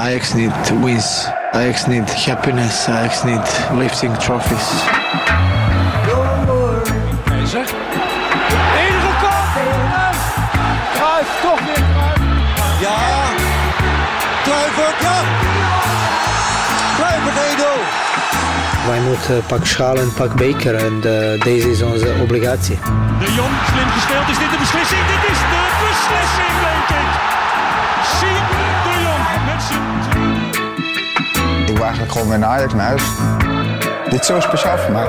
Ajax need wins. Ajax need happiness. Ajax need lifting trophies. Keizer. Enige kop. Kruif, toch weer Kruif. Ja. Kluivert, ja. Kluivert 1-0. Wij moeten pak schaal en pak beker en eh, deze is onze obligatie. De Jong, slim gespeeld. Is dit de Ik gewoon weer naar Ajax naar huis. Dit is zo speciaal voor mij.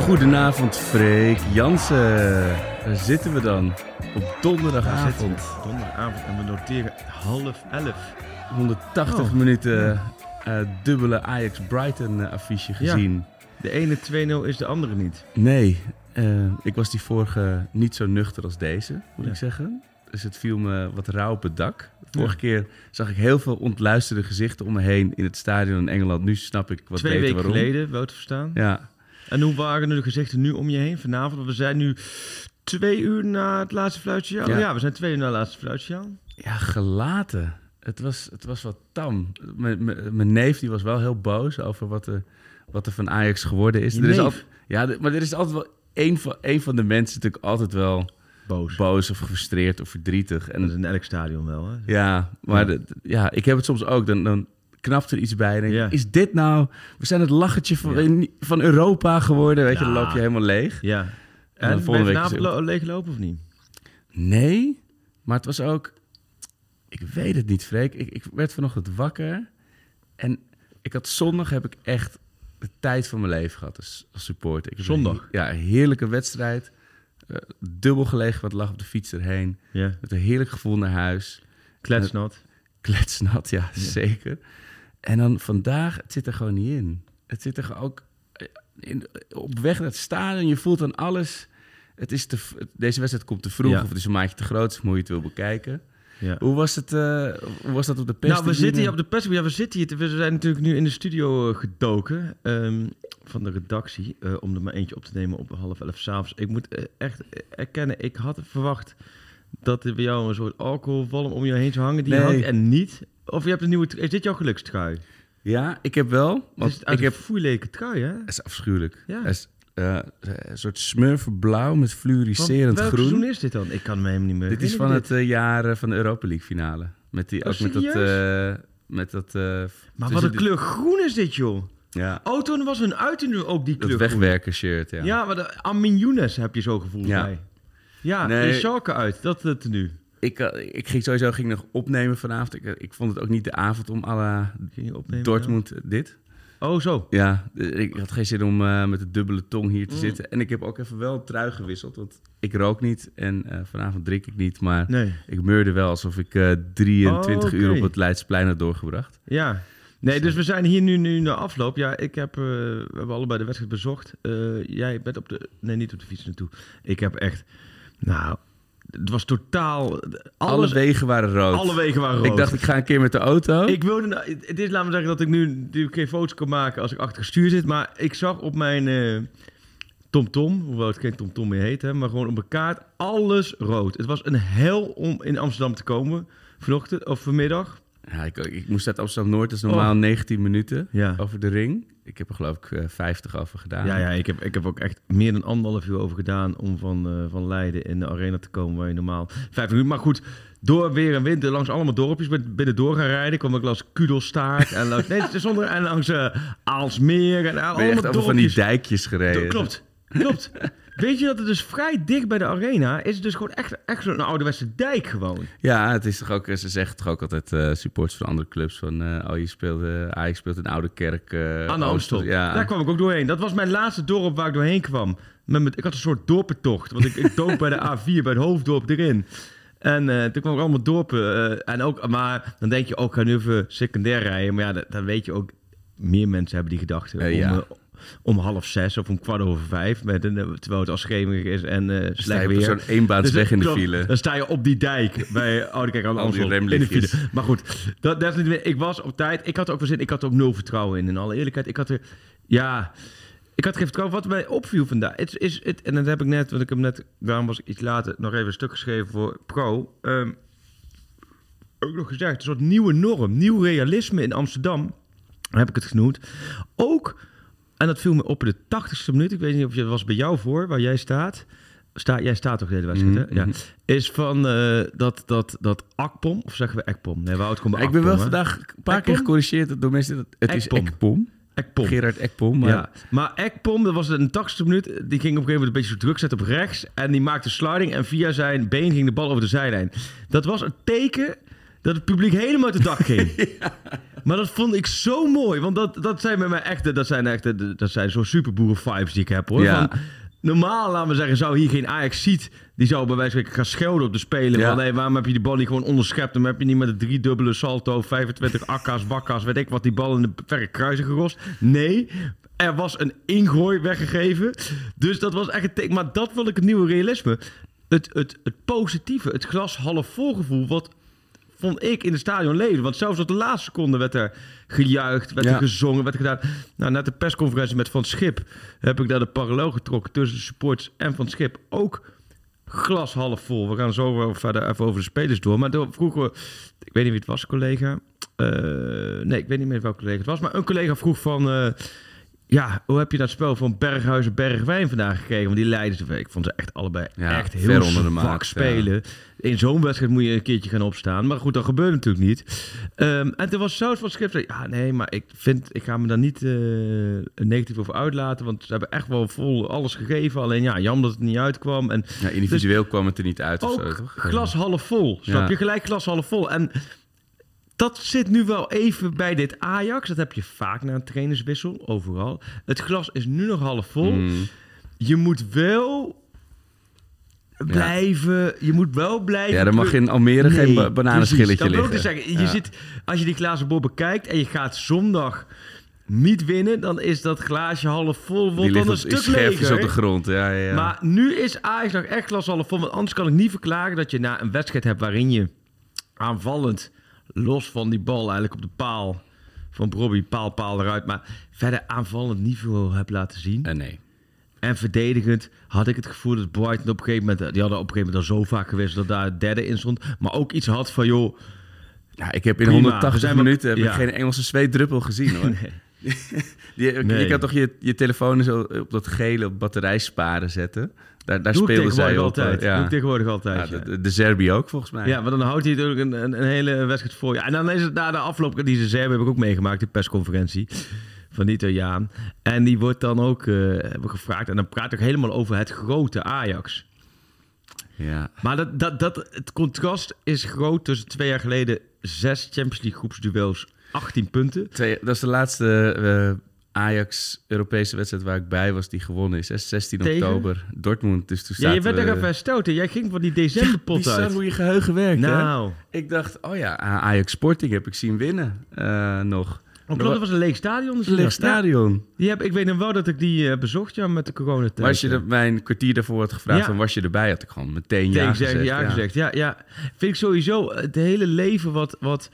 Goedenavond, Freek Jansen. Daar zitten we dan. Op donderdagavond. Donderdavond en we noteren half elf. 180 Oh. minuten eh, dubbele Ajax-Brighton eh, affiche gezien. De ene 2-0 is de andere niet. Nee, eh, ik was die vorige niet zo nuchter als deze, moet ik zeggen. Dus het viel me wat rauw op het dak. Vorige keer zag ik heel veel ontluisterde gezichten om me heen in het stadion in Engeland. Nu snap ik wat Twee beter weken waarom. geleden, wel te verstaan. Ja, En hoe waren de gezichten nu om je heen vanavond? Want we zijn nu twee uur na het laatste fluitje. Ja, Ja. we zijn twee uur na het laatste fluitje. Ja, gelaten. Het was, het was wat tam. Mijn- neef die was wel heel boos over wat er, wat er van Ajax geworden is. Je Er is al, ja, maar er is altijd wel één van, één van de mensen natuurlijk altijd wel Boos. boos of gefrustreerd of verdrietig. En dat is En, in elk stadion wel, hè? ja, maar de- ja, ik heb het soms ook. Dan, dan knapt er iets bij. En denk, Ja. Is dit nou... We zijn het lachertje van, Ja. van Europa geworden. Weet je, dan Ja. loop je helemaal leeg. Ja. dan En, ben volgende je week is lo- leeglopen of niet? Nee, maar het was ook... Ik weet het niet, Freek. Ik, ik werd vanochtend wakker. En ik had zondag heb ik echt de tijd van mijn leven gehad als, als supporter. Ik Zondag? Een, ja, een heerlijke wedstrijd. Eh, dubbel gelegen, wat lag op de fiets erheen. Met een heerlijk gevoel naar huis. Kletsnat. Kletsnat, ja, zeker. En dan vandaag, het zit er gewoon niet in. Het zit er ook eh, in, op weg naar het stadion. Je voelt aan alles. Het is te, deze wedstrijd komt te vroeg Ja. of het is een maatje te groot, hoe je het wil bekijken. Ja. Hoe was, het, eh, hoe was dat op de pers? Nou, we zitten hier op de pers. Ja, we zitten hier. We zijn natuurlijk nu in de studio eh, gedoken ehm, van de redactie. eh, om er maar eentje op te nemen op half elf s'avonds. Ik moet eh, echt erkennen, ik had verwacht dat er bij jou een soort alcoholvalm om je heen zou hangen. Die Nee. hangt en niet. Of je hebt een nieuwe... Is dit jouw gelukstrui? Ja, ik heb wel. Het Want is uit ik heb, foeilelijke trui, hè? het is afschuwelijk. Ja. Het is eh, een soort smurfenblauw met fluoriserend groen. seizoen is dit dan? Ik kan me helemaal niet meer Dit is van het eh, jaar eh, van de Europa League finale. Met die, Oh, ook met dat... eh, met dat eh, Maar wat een die- kleur groen is dit, joh. Ja, Oh, toen was hun uit nu ook die dat kleur groen. wegwerkershirt, ja. Ja, maar de Amin Younes heb je zo gevoeld Ja. bij. Ja, Nee. Schalke uit. Dat het nu. Ik, eh, ik ging sowieso ging nog opnemen vanavond. Ik, eh, ik vond het ook niet de avond om à la Ging je opnemen? Dortmund eh, dit. Oh, zo. Ja, eh, ik had geen zin om eh, met de dubbele tong hier te Mm. zitten. En ik heb ook even wel een trui gewisseld. Want ik rook niet en eh, vanavond drink ik niet. Maar Nee. ik meurde wel alsof ik eh 23 Oh, uur op het Leidsplein had doorgebracht. Ja. Nee, dus we zijn hier nu, nu na afloop. Ja, ik heb... eh, we hebben allebei de wedstrijd bezocht. Eh, jij bent op de... Nee, niet op de fiets naartoe. Ik heb echt... Nou, het was totaal... Alle Alles, wegen waren rood. alle wegen waren rood. Ik dacht, ik ga een keer met de auto. Ik wilde, nou, het is, laat me zeggen dat ik nu natuurlijk geen foto's kan maken als ik achter het stuur zit. Maar ik zag op mijn eh, TomTom, hoewel het geen TomTom meer heet, hè, maar gewoon op mijn kaart, alles rood. Het was een hel om in Amsterdam te komen vanochtend of vanmiddag. Ja, ik, ik moest uit Amsterdam-Noord. Dat is normaal Oh. 19 minuten Ja. over de ring. Ik heb er geloof ik eh, 50 over gedaan. Ja, ja ik, heb, ik heb ook echt meer dan anderhalf uur over gedaan om van, eh, van Leiden in de arena te komen waar je normaal vijf minuten. Maar goed, door weer en wind langs allemaal dorpjes binnen door gaan rijden. kwam ik langs Kudelstaart en langs, nee, zonder, en langs eh, Aalsmeer en allemaal over van die dorpjes. dijkjes gereden? Do- Klopt, klopt. Weet je dat het dus vrij dicht bij de arena is? Het dus gewoon echt, echt zo'n ouderwetse dijk gewoon. Ja, het is toch ook, ze zeggen toch ook altijd eh supporters van andere clubs van, eh, oh je speelt, Ajax speelt in Oude Kerk. eh, Aan de. Amstel. Ja, Daar kwam ik ook doorheen. Dat was mijn laatste dorp waar ik doorheen kwam. Met, met, ik had een soort dorpentocht. Want ik, ik dook bij de A4, bij het hoofddorp erin. En toen kwam ik allemaal dorpen. en ook, maar dan denk je ook, ga nu even secundair rijden. Maar ja, dat- dan weet je ook, meer mensen hebben die gedachten. Om, ja. Eh, om half zes of om kwart over vijf. Met een, eh, terwijl het al schemerig is en eh sta slecht weer. zo'n eenbaansweg Dus, in de file. Dan sta je op die dijk bij Oude Kerk aan de Al die Amstel. In de file. Maar goed, dat, dat is niet meer. Ik was op tijd. Ik had er ook wel zin. Ik had er ook nul vertrouwen in. In alle eerlijkheid, ik had er. Ja. Ik had geen vertrouwen. Wat mij opviel vandaag, het is het, en dat heb ik net, want ik heb net, daarom was ik iets later, nog even een stuk geschreven voor Pro. Ehm, ook nog gezegd, een soort nieuwe norm, nieuw realisme in Amsterdam, heb ik het genoemd. Ook, en dat viel me op in de 80ste minuut, ik weet niet of je was bij jou voor, waar jij staat. Sta, jij staat toch de hele wedstrijd, hè? Mhm, Ja. mhm. Is van eh, dat, dat, dat Akpom, of zeggen we Ekpom? Nee, het gewoon bij Ik ben wel hè? vandaag een paar Ekpom? keer gecorrigeerd door mensen. dat- Het is Ekpom. Gerard Ekpom. Maar Ja, maar Ekpom, dat was de 80ste minuut. Die ging op een gegeven moment een beetje zo druk zetten op rechts. En die maakte sliding. En via zijn been ging de bal over de zijlijn. Dat was een teken dat het publiek helemaal uit het dak ging. Maar dat vond ik zo mooi. Want dat, dat zijn met mij echt... Dat zijn echt... Dat zijn zo superboeren vibes die ik heb, hoor. Ja. Van, normaal, laten we zeggen, zou hier geen Ajax ziet... Die zou bij wijze van gaan schelden op de speler. Ja. Van, hey, waarom heb je die bal niet gewoon onderschept? Dan heb je niet met een driedubbele salto, 25 akka's, bakka's, weet ik wat, die bal in de verre kruisen gerost. Nee, er was een ingooi weggegeven. Dus dat was echt een teken. Maar dat wil ik het nieuwe realisme. Het, het, het positieve, het glas half vol gevoel, wat vond ik in het stadion leven. Want zelfs op de laatste seconde werd er gejuicht, werd Ja. er gezongen, werd er gedaan. Nou, na de persconferentie met Van Schip heb ik daar de parallel getrokken tussen de supporters en Van Schip. Ook glas half vol. We gaan zo verder even over de spelers door. Maar door, vroeger, ik weet niet wie het was, collega. Eh, nee, ik weet niet meer welke collega het was. Maar een collega vroeg van... eh, ja, hoe heb je dat spel van Berghuizen Bergwijn vandaag gekregen? Want die leiders, ik vond ze echt allebei Ja, echt heel onder de ja. spelen. In zo'n wedstrijd moet je een keertje gaan opstaan. Maar goed, dat gebeurt natuurlijk niet. Ehm, en toen was Zout van Schip, ja nee, maar ik vind, ik ga me daar niet eh, negatief over uitlaten. Want ze hebben echt wel vol alles gegeven. Alleen ja, jammer dat het niet uitkwam. En ja, individueel kwam het er niet uit of zo, toch? glas half vol. Snap je? Gelijk glas half vol. En dat zit nu wel even bij dit Ajax. Dat heb je vaak na een trainerswissel, overal. Het glas is nu nog half vol. Mm. Je moet wel blijven... Je moet wel blijven... Ja, er mag in Almere geen ba- bananenschilletje liggen. dus zeggen. Je Ja. zit, als je die glazen bol bekijkt en je gaat zondag niet winnen... dan is dat glaasje half vol wordt Die dan een in stuk leger. op de grond. Ja, ja. Maar nu is Ajax nog echt glas half vol. Want anders kan ik niet verklaren dat je na een wedstrijd hebt waarin je aanvallend, los van die bal eigenlijk op de paal van Robbie, paal, paal eruit. Maar verder aanvallend niet veel hebt laten zien. Eh, nee. En verdedigend had ik het gevoel dat Brighton op een gegeven moment... Die hadden op een gegeven moment al zo vaak geweest dat daar derde in stond. Maar ook iets had van, joh... Ik heb in Prima, we 180 zijn wel- minuten heb ja. geen Engelse zweetdruppel gezien hoor. Je, je Nee. kan toch je, je telefoon zo op dat gele op batterijsparen zetten. Daar, daar Doe speelden zij altijd. Ja. Doe ik tegenwoordig altijd, Ja, ja. de, de Serbi ook volgens mij. Ja, maar dan houdt hij natuurlijk een, een, een hele wedstrijd voor je. En dan is het na de afloop, die ze hebben heb ik ook meegemaakt, die persconferentie van die Italiaan. En die wordt dan ook eh, gevraagd. En dan praat ik helemaal over het grote Ajax. Ja. Maar dat, dat, dat, het contrast is groot tussen twee jaar geleden zes Champions League groepsduels, 18 punten. Twee, dat is de laatste eh, Ajax Europese wedstrijd waar ik bij was die gewonnen is. hè. 16 Tegen? oktober. Dortmund. Dus toen Ja, je werd we- nog even hè? Jij ging van die decemberpot Bizar uit. hoe je geheugen werkt, hè? Nou, Ik dacht, oh ja, Ajax Sporting heb ik zien winnen eh, nog. oh, klopt, dat was een leeg stadion. Dus Een leeg stadion. Ja, die heb, ik weet nog wel dat ik die eh, bezocht, ja, met de coronatijd. Maar als je er, mij een kwartier daarvoor had gevraagd, Ja. van was je erbij, had ik gewoon meteen Ja ja gezegd, gezegd. ja, ja. gezegd. Ja, ja. Vind ik sowieso het hele leven wat... wat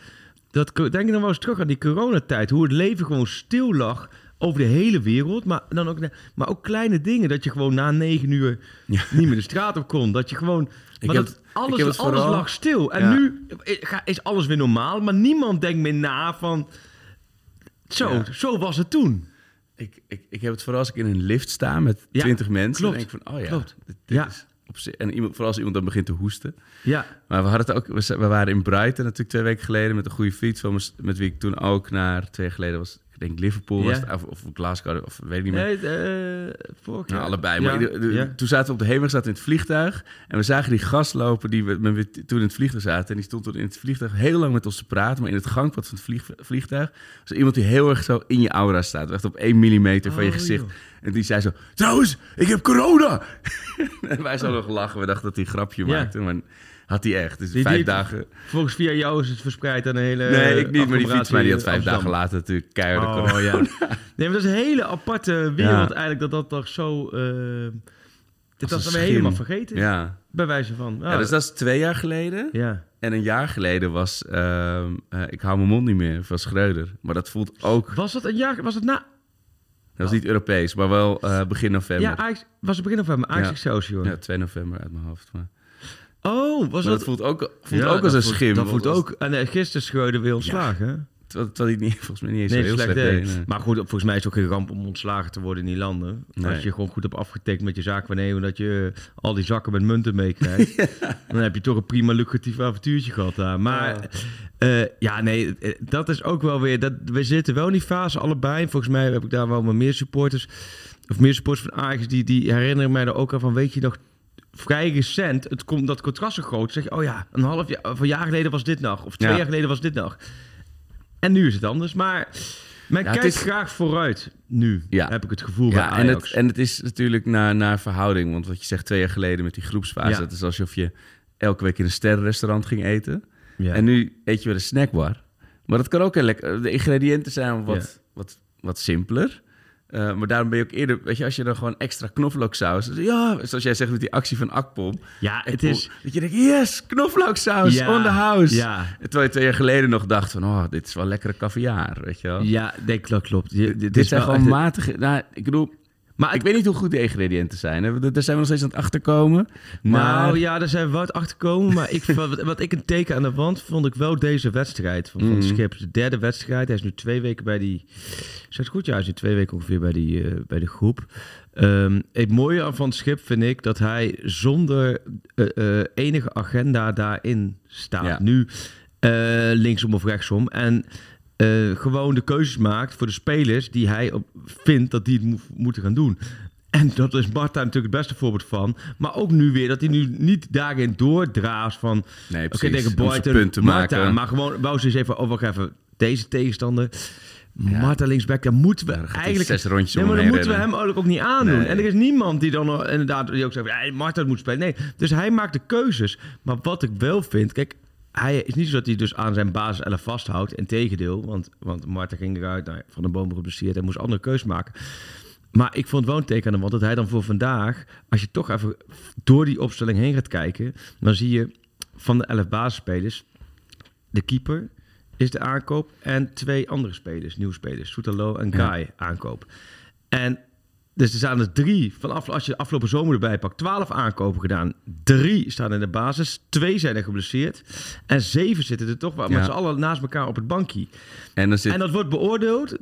dat, denk ik dan wel eens terug aan die coronatijd. Hoe het leven gewoon stil lag over de hele wereld. Maar, dan ook, maar ook kleine dingen. Dat je gewoon na negen uur Ja. niet meer de straat op kon. Dat je gewoon... Maar heb dat alles, ik alles vooral- lag stil. En Ja. nu is alles weer normaal. Maar niemand denkt meer na van... Zo, Ja. zo was het toen. Ik, ik, ik heb het vooral als ik in een lift sta met 20 mensen. klopt. Dan denk ik van, oh ja. Klopt. Dit, dit Ja. is op zich- en iemand, vooral als iemand dan begint te hoesten. Ja, Maar we hadden het ook, we, waren in Brighton natuurlijk twee weken geleden met een goede vriend van me, met wie ik toen ook naar twee jaar geleden was. Denk Liverpool was het, of, of Glasgow, of weet ik niet meer. nee, eh, vorig. Nou, allebei. Maar de- ja. toen zaten we op de hemel, zaten in het vliegtuig. En we zagen die gast lopen die we, toen in het vliegtuig zaten. En die stond toen in het vliegtuig heel lang met ons te praten. Maar in het gangpad van het vlieg, vliegtuig was iemand die heel erg zo in je aura staat. Echt op één millimeter van je Oh, gezicht. joh. En die zei zo, trouwens, ik heb corona! en wij zouden nog lachen. We dachten dat hij een grapje maakte. Maar had hij echt. Dus Die- vijf die- dagen... Volgens via jou is het verspreid aan een hele... Nee, ik niet. Maar die fiets mij die had vijf Amsterdam. dagen later natuurlijk keihard corona. Oh ja. Nee, maar dat is een hele aparte wereld Ja. eigenlijk, dat dat toch zo... eh dit was helemaal vergeten, Ja. bij wijze van. ja, dus dat is twee jaar geleden. ja. En een jaar geleden was ehm, eh, Ik hou mijn mond niet meer van Schreuder. Maar dat voelt ook... Was dat een jaar... Was het na... Dat was niet Europees, maar wel eh, begin november. Ja, was het begin november. Ajax Ja. Excelsior. Ja, 2 november uit mijn hoofd. Maar, Oh, was dat... dat voelt ook, voelt Ja, ook als dat een voelt- schim. Dat voelt ook... En eh, gisteren scheurde weer ontslagen, terwijl hij niet, volgens mij niet eens Nee, heel slecht slecht deed. nee. Maar goed, volgens mij is het ook geen ramp om ontslagen te worden in die landen. Nee. Als je gewoon goed hebt afgetikt met je zaakwaarnemer... dat je al die zakken met munten meekrijgt... dan heb je toch een prima lucratief avontuurtje gehad daar. Maar ja, ja nee, eh, dat is ook wel weer... Dat, we zitten wel in die fase allebei. Volgens mij heb ik daar wel maar meer supporters... of meer supporters van Ajax... die, die herinneren mij er ook aan van... weet je nog, vrij recent... Het komt, dat contrast zo groot. zeg je, oh ja, een half jaar... of een jaar geleden was dit nog. Of twee Ja. jaar geleden was dit nog. En nu is het anders. Maar men Ja, kijkt is- graag vooruit nu, Ja. heb ik het gevoel bij Ja, en het, en het is natuurlijk naar, naar verhouding. Want wat je zegt twee jaar geleden met die groepsfase... Dat is alsof je elke week in een sterrenrestaurant ging eten. Ja. En nu eet je weer een snackbar. Maar dat kan ook heel lekker. De ingrediënten zijn wat, wat, wat simpeler. Eh, maar daarom ben je ook eerder... Weet je, als je dan gewoon extra knoflooksaus... Ja, zoals jij zegt met die actie van Akpom. ja, het Akpom, is... Dat je denkt, yes, knoflooksaus Ja, on the house. ja. Terwijl je twee jaar geleden nog dacht van... Oh, dit is wel lekkere caviar, weet je wel. Ja, nee, klopt, klopt. Je- dit, zijn wel gewoon echt- matige... Nou, ik bedoel... Maar ik weet niet hoe goed de ingrediënten zijn. hè. Daar zijn we nog steeds aan het achterkomen. Maar Nou ja, daar zijn we wat achter gekomen. Maar ik, wat, wat ik een teken aan de wand vond ik wel deze wedstrijd van, van Mhm. Schip. De derde wedstrijd. Hij is nu twee weken bij die... Zeg het goed? Ja, hij is nu twee weken ongeveer bij, die, eh, bij de groep. Ehm, het mooie Van Schip vind ik dat hij zonder eh, eh, enige agenda daarin staat. Ja. Nu linksom of rechtsom. En eh, gewoon de keuzes maakt voor de spelers die hij op, vindt dat die het mo- moeten gaan doen. En dat is Marta natuurlijk het beste voorbeeld van. Maar ook nu weer dat hij nu niet daarin doordraast van... Nee, Oké, precies. tegen te Marta. maken. Maar gewoon, wou ze eens even, oh wacht even, deze tegenstander... Marta linksback, daar moeten we eigenlijk... zes rondjes nee, maar dan moeten we hem ook niet aandoen. Nee. En er is niemand die dan nog- inderdaad die ook zegt... Ja, Marta moet spelen. Nee, dus hij maakt de keuzes. Maar wat ik wel vind... Kijk, hij is niet zo dat hij dus aan zijn basis 11 vasthoudt. Integendeel, want, want Marta ging eruit nou, van de boom geblesseerd en moest andere keuzes maken. Maar ik vond wel een aan wand dat hij dan voor vandaag, als je toch even door die opstelling heen gaat kijken, dan zie je van de 11 basisspelers, de keeper is de aankoop en twee andere spelers, nieuwe spelers, Soetalo en Guy aankoop. En dus er staan er drie, vanaf, als je de afgelopen zomer erbij pakt, twaalf aankopen gedaan. Drie staan in de basis, twee zijn er geblesseerd. En zeven zitten er toch wel met Ja. z'n allen naast elkaar op het bankje. En zit... En dat wordt beoordeeld.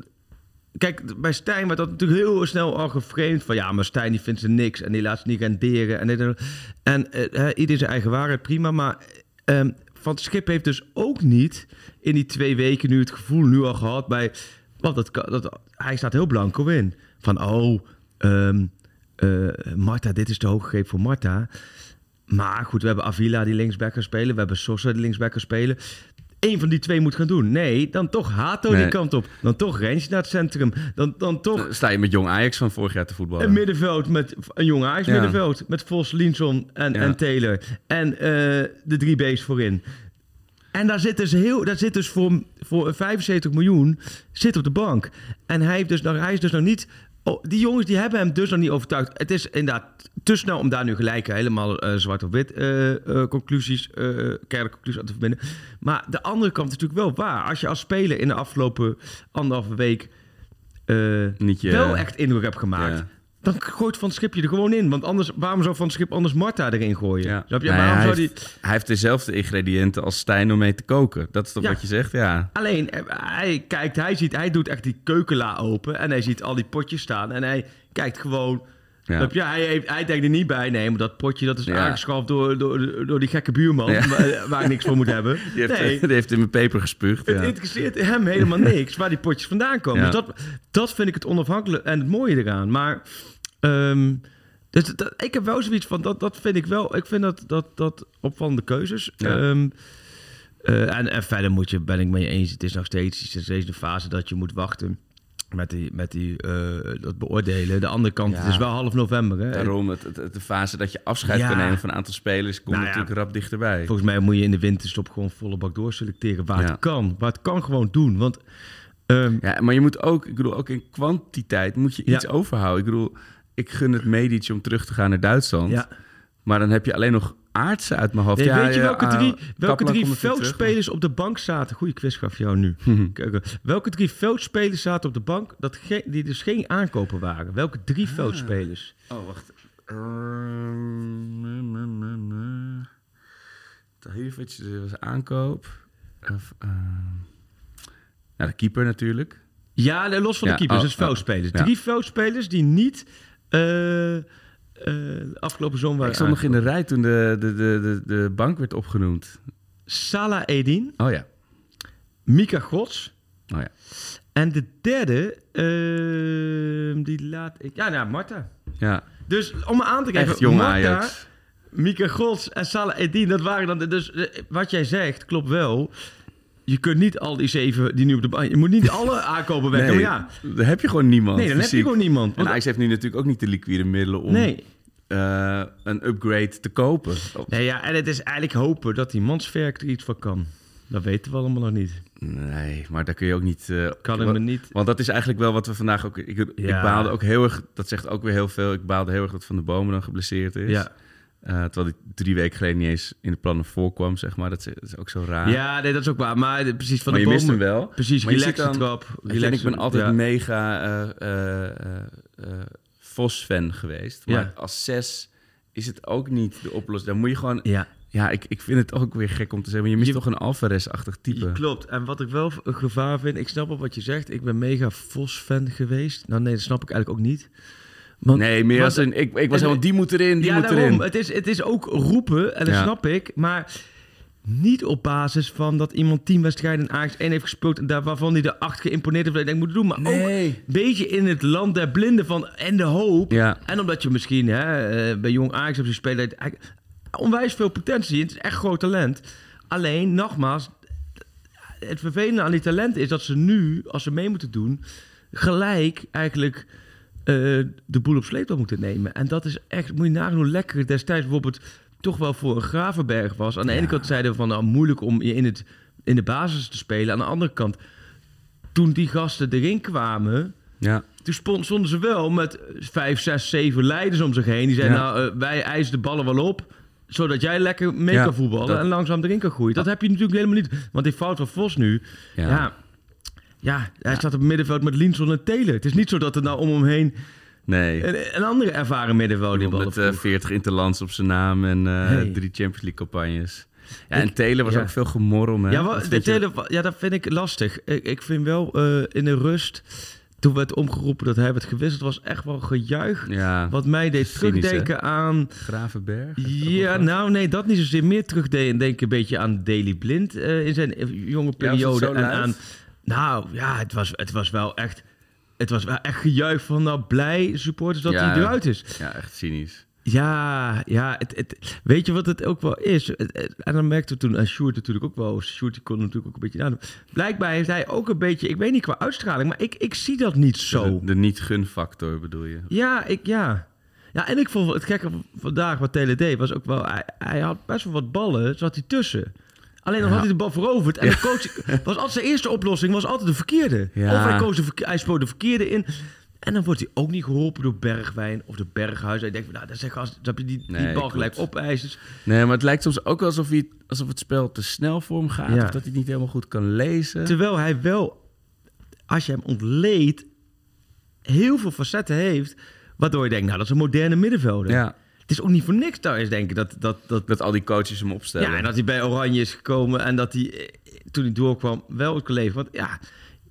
Kijk, bij Stijn werd dat natuurlijk heel snel al geframed van ja, maar Stijn die vindt ze niks en die laat ze niet renderen. En, dit en, eh, ieder zijn eigen waarheid, prima. Maar ehm, Van het Schip heeft dus ook niet in die twee weken nu het gevoel nu al gehad bij. Want dat, dat, hij staat heel blanco in. Van oh, ehm eh, Marta, dit is te hoog voor Marta. Maar goed, we hebben Avila die linksback kan spelen. We hebben Sosa die linksback kan spelen. Eén van die twee moet gaan doen. Nee, dan toch Hato Nee. die kant op. Dan toch Rens naar het centrum. Dan, dan toch Dan sta je met jong Ajax van vorig jaar te voetballen. een middenveld met een jonge Ajax Ja. middenveld. Met Vos, Linson en, Ja. en Taylor. En eh, de drie B's voorin. En daar zit dus, heel, daar zit dus voor, voor 75 miljoen zit op de bank. En hij, heeft dus nog, hij is dus nog niet... Oh, die jongens die hebben hem dus nog niet overtuigd. Het is inderdaad te snel om daar nu gelijk helemaal eh, zwart op wit eh, eh, conclusies, eh keiharde conclusies aan te verbinden. Maar de andere kant is natuurlijk wel waar. Als je als speler in de afgelopen anderhalve week eh, Niet je- wel echt indruk hebt gemaakt. Ja. Dan gooit Van het Schip je er gewoon in. Want anders, waarom zou Van het Schip anders Marta erin gooien? Ja. Snap je? Nou waarom hij, zou die... heeft, hij heeft dezelfde ingrediënten als Stijn om mee te koken. Dat is toch Ja. wat je zegt? Ja. Alleen, eh, hij kijkt, hij ziet, hij doet echt die keukenla open en hij ziet al die potjes staan en hij kijkt gewoon. Ja. Hij, heeft, hij denkt er niet bij, nee, maar dat potje dat is Ja. aangeschaft door, door, door die gekke buurman Ja. waar, waar ik niks voor moet hebben. Die heeft, nee, die heeft in mijn peper gespuugd. het interesseert hem helemaal niks waar die potjes vandaan komen. Dus dat, dat vind ik het onafhankelijk en het mooie eraan. Maar ehm, dus dat, ik heb wel zoiets van, dat, dat vind ik wel, ik vind dat, dat, dat opvallende keuzes. Ehm, eh, en, en verder moet je, ben ik mee eens, het is nog steeds, het is steeds de fase dat je moet wachten met, die, met die, eh, dat beoordelen. De andere kant, Ja. het is wel half november. Hè? Daarom, het, het- het- de fase dat je afscheid Ja. kan nemen van een aantal spelers... komt Nou ja. natuurlijk rap dichterbij. Volgens mij moet je in de winterstop gewoon volle bak doorselecteren waar het kan. Waar het kan gewoon doen. Want ehm, Ja, maar je moet ook, ik bedoel, ook in kwantiteit moet je iets overhouden. Ik bedoel, ik gun het Medici om terug te gaan naar Duitsland. Maar dan heb je alleen nog Aartsen uit mijn hoofd. Nee, Ja, weet je welke ah, drie, welke Kaplan drie veldspelers op de bank zaten? Goeie quiz gaf jou nu. Kijk, eh, welke drie veldspelers zaten op de bank dat die dus geen aankopen waren? Welke drie Ah. veldspelers? Oh, wacht. Ehm, na, na, na, na. Tahirovic dat was aankoop. Of, ehm, nou, de keeper natuurlijk. Ja, los van Ja, de keepers, oh, dus veldspelers. ja. Drie veldspelers die niet eh, afgelopen zomer Ik stond nog in de rij toen de, de, de, de, de bank werd opgenoemd. Salah Edin, Oh ja. Mika Gods Oh ja. en de derde, eh, die laat ik... Ja, nou, Marta. Ja, Dus om me aan te geven, echt jong Marta, Ajax. Mika Gods en Salah Eddin, dat waren dan... Dus eh, wat jij zegt, klopt wel. Je kunt niet al die zeven die nu op de bank... Je moet niet alle aankopen weg. Nee, Maar ja, daar heb je gewoon niemand. nee, dan heb je gewoon niemand. En Ajax heeft nu natuurlijk ook niet de liquide middelen om nee. eh, een upgrade te kopen. nee, ja, en het is eigenlijk hopen dat die Mansverk er iets van kan. Dat weten we allemaal nog niet. Nee, maar daar kun je ook niet... eh, Kan ik me niet... Want dat is eigenlijk wel wat we vandaag ook... Ik, ik baalde ook heel erg... Dat zegt ook weer heel veel. Ik baalde heel erg dat Van de Bomen dan geblesseerd is. Ja. Eh, terwijl hij drie weken geleden niet eens in de plannen voorkwam, zeg maar. Dat is, dat is ook zo raar. ja, nee, dat is ook waar. Maar de- precies van maar de je mist hem wel. Precies, Maar je relaxe ziet dan- trap. Ik ben altijd ja. mega eh, eh, eh, Vos-fan geweest. Maar Ja. als zes is het ook niet de oplossing. Dan moet je gewoon... Ja, Ja, ik, ik vind het ook weer gek om te zeggen. Maar je mist Je- toch een Alvarez-achtig type. Klopt. En wat ik wel een gevaar vind, ik snap wel wat je zegt. Ik ben mega Vos-fan geweest. Nou nee, dat snap ik eigenlijk ook niet. Want, Nee, meer want- als een... Ik, ik was helemaal... Die moet erin, die ja, moet daarom. erin. Het is, het is ook roepen, en dat Ja. snap ik. Maar niet op basis van dat iemand tien wedstrijden in Ajax 1 heeft gespeeld... en daar, waarvan hij de acht geïmponeerd heeft dat denkt moet doen. Maar ook een beetje in het land der blinden van en de hoop. Ja. En omdat je misschien hè, eh, bij jong Ajax hebt gespeeld... onwijs veel potentie. Het is echt groot talent. Alleen, nogmaals... Het vervelende aan die talent is dat ze nu, als ze mee moeten doen... gelijk eigenlijk eh, de boel op sleeptouw moeten nemen. En dat is echt, moet je nagaan hoe lekker het destijds bijvoorbeeld toch wel voor een Gravenberg was. Aan de ene kant zeiden we van nou, moeilijk om je in, het, in de basis te spelen. Aan de andere kant, toen die gasten erin kwamen, Ja. toen stonden ze wel met vijf, zes, zeven leiders om zich heen. Die zeiden Ja. nou, eh, wij eisen de ballen wel op zodat jij lekker mee Ja, kan voetballen dat- en langzaam erin kan groeien. Dat heb je natuurlijk helemaal niet. Want die fout van Vos nu, Ja. ja, ja, hij staat op het middenveld met Linson en Taylor. Het is niet zo dat er nou om hem heen Nee. een, een andere ervaren middenvelder met eh, 40 interlands op zijn naam en eh, Hey. drie Champions League campagnes. Ja, Ik- en Taylor was ja. ook veel gemorrel, hè? Ja, Dat wat, ja, dat vind ik lastig. Ik, ik vind wel eh, in de rust, toen werd omgeroepen dat hij werd gewisseld, was echt wel gejuich. Ja, Wat mij deed Cynisch, terugdenken aan... Gravenberg. Ja, nou nee, dat niet zozeer. Meer terugdenken denk een beetje aan Daily Blind in zijn jonge periode. en aan, nou ja, het was, het was wel echt... Het was wel echt gejuich van nou blij supporters dat Ja. hij eruit is. Ja, echt cynisch. Ja, ja het, het, weet je wat het ook wel is? Het- en dan merkte we toen aan Sjoerd natuurlijk ook wel. Sjoerd die kon natuurlijk ook een beetje nadoen. Blijkbaar heeft hij ook een beetje, ik weet niet qua uitstraling, maar ik, ik zie dat niet zo. De, de niet-gun-factor bedoel je? Ja, ik, ja. Ja, en ik vond het gekke van vandaag wat deed, was ook wel... Hij, hij had best wel wat ballen, zat hij tussen. Alleen dan had hij de bal veroverd. En de coach was altijd zijn eerste oplossing, was altijd de verkeerde. Of hij, koos de hij spoot de verkeerde in. En dan wordt hij ook niet geholpen door Bergwijn of de Berghuis. Hij denkt, nou, dat zeg als dat je die, die Nee, bal gelijk opeist. Nee, maar het lijkt soms ook alsof, hij, alsof het spel te snel voor hem gaat. Ja. Of dat hij het niet helemaal goed kan lezen. Terwijl hij wel, als je hem ontleedt, heel veel facetten heeft. Waardoor je denkt, nou, dat is een moderne middenvelder. Ja, Het is ook niet voor niks thuis denken dat, dat, dat, dat al die coaches hem opstellen. Ja, en dat hij bij Oranje is gekomen en dat hij, eh, toen hij doorkwam, wel het leven. Want ja,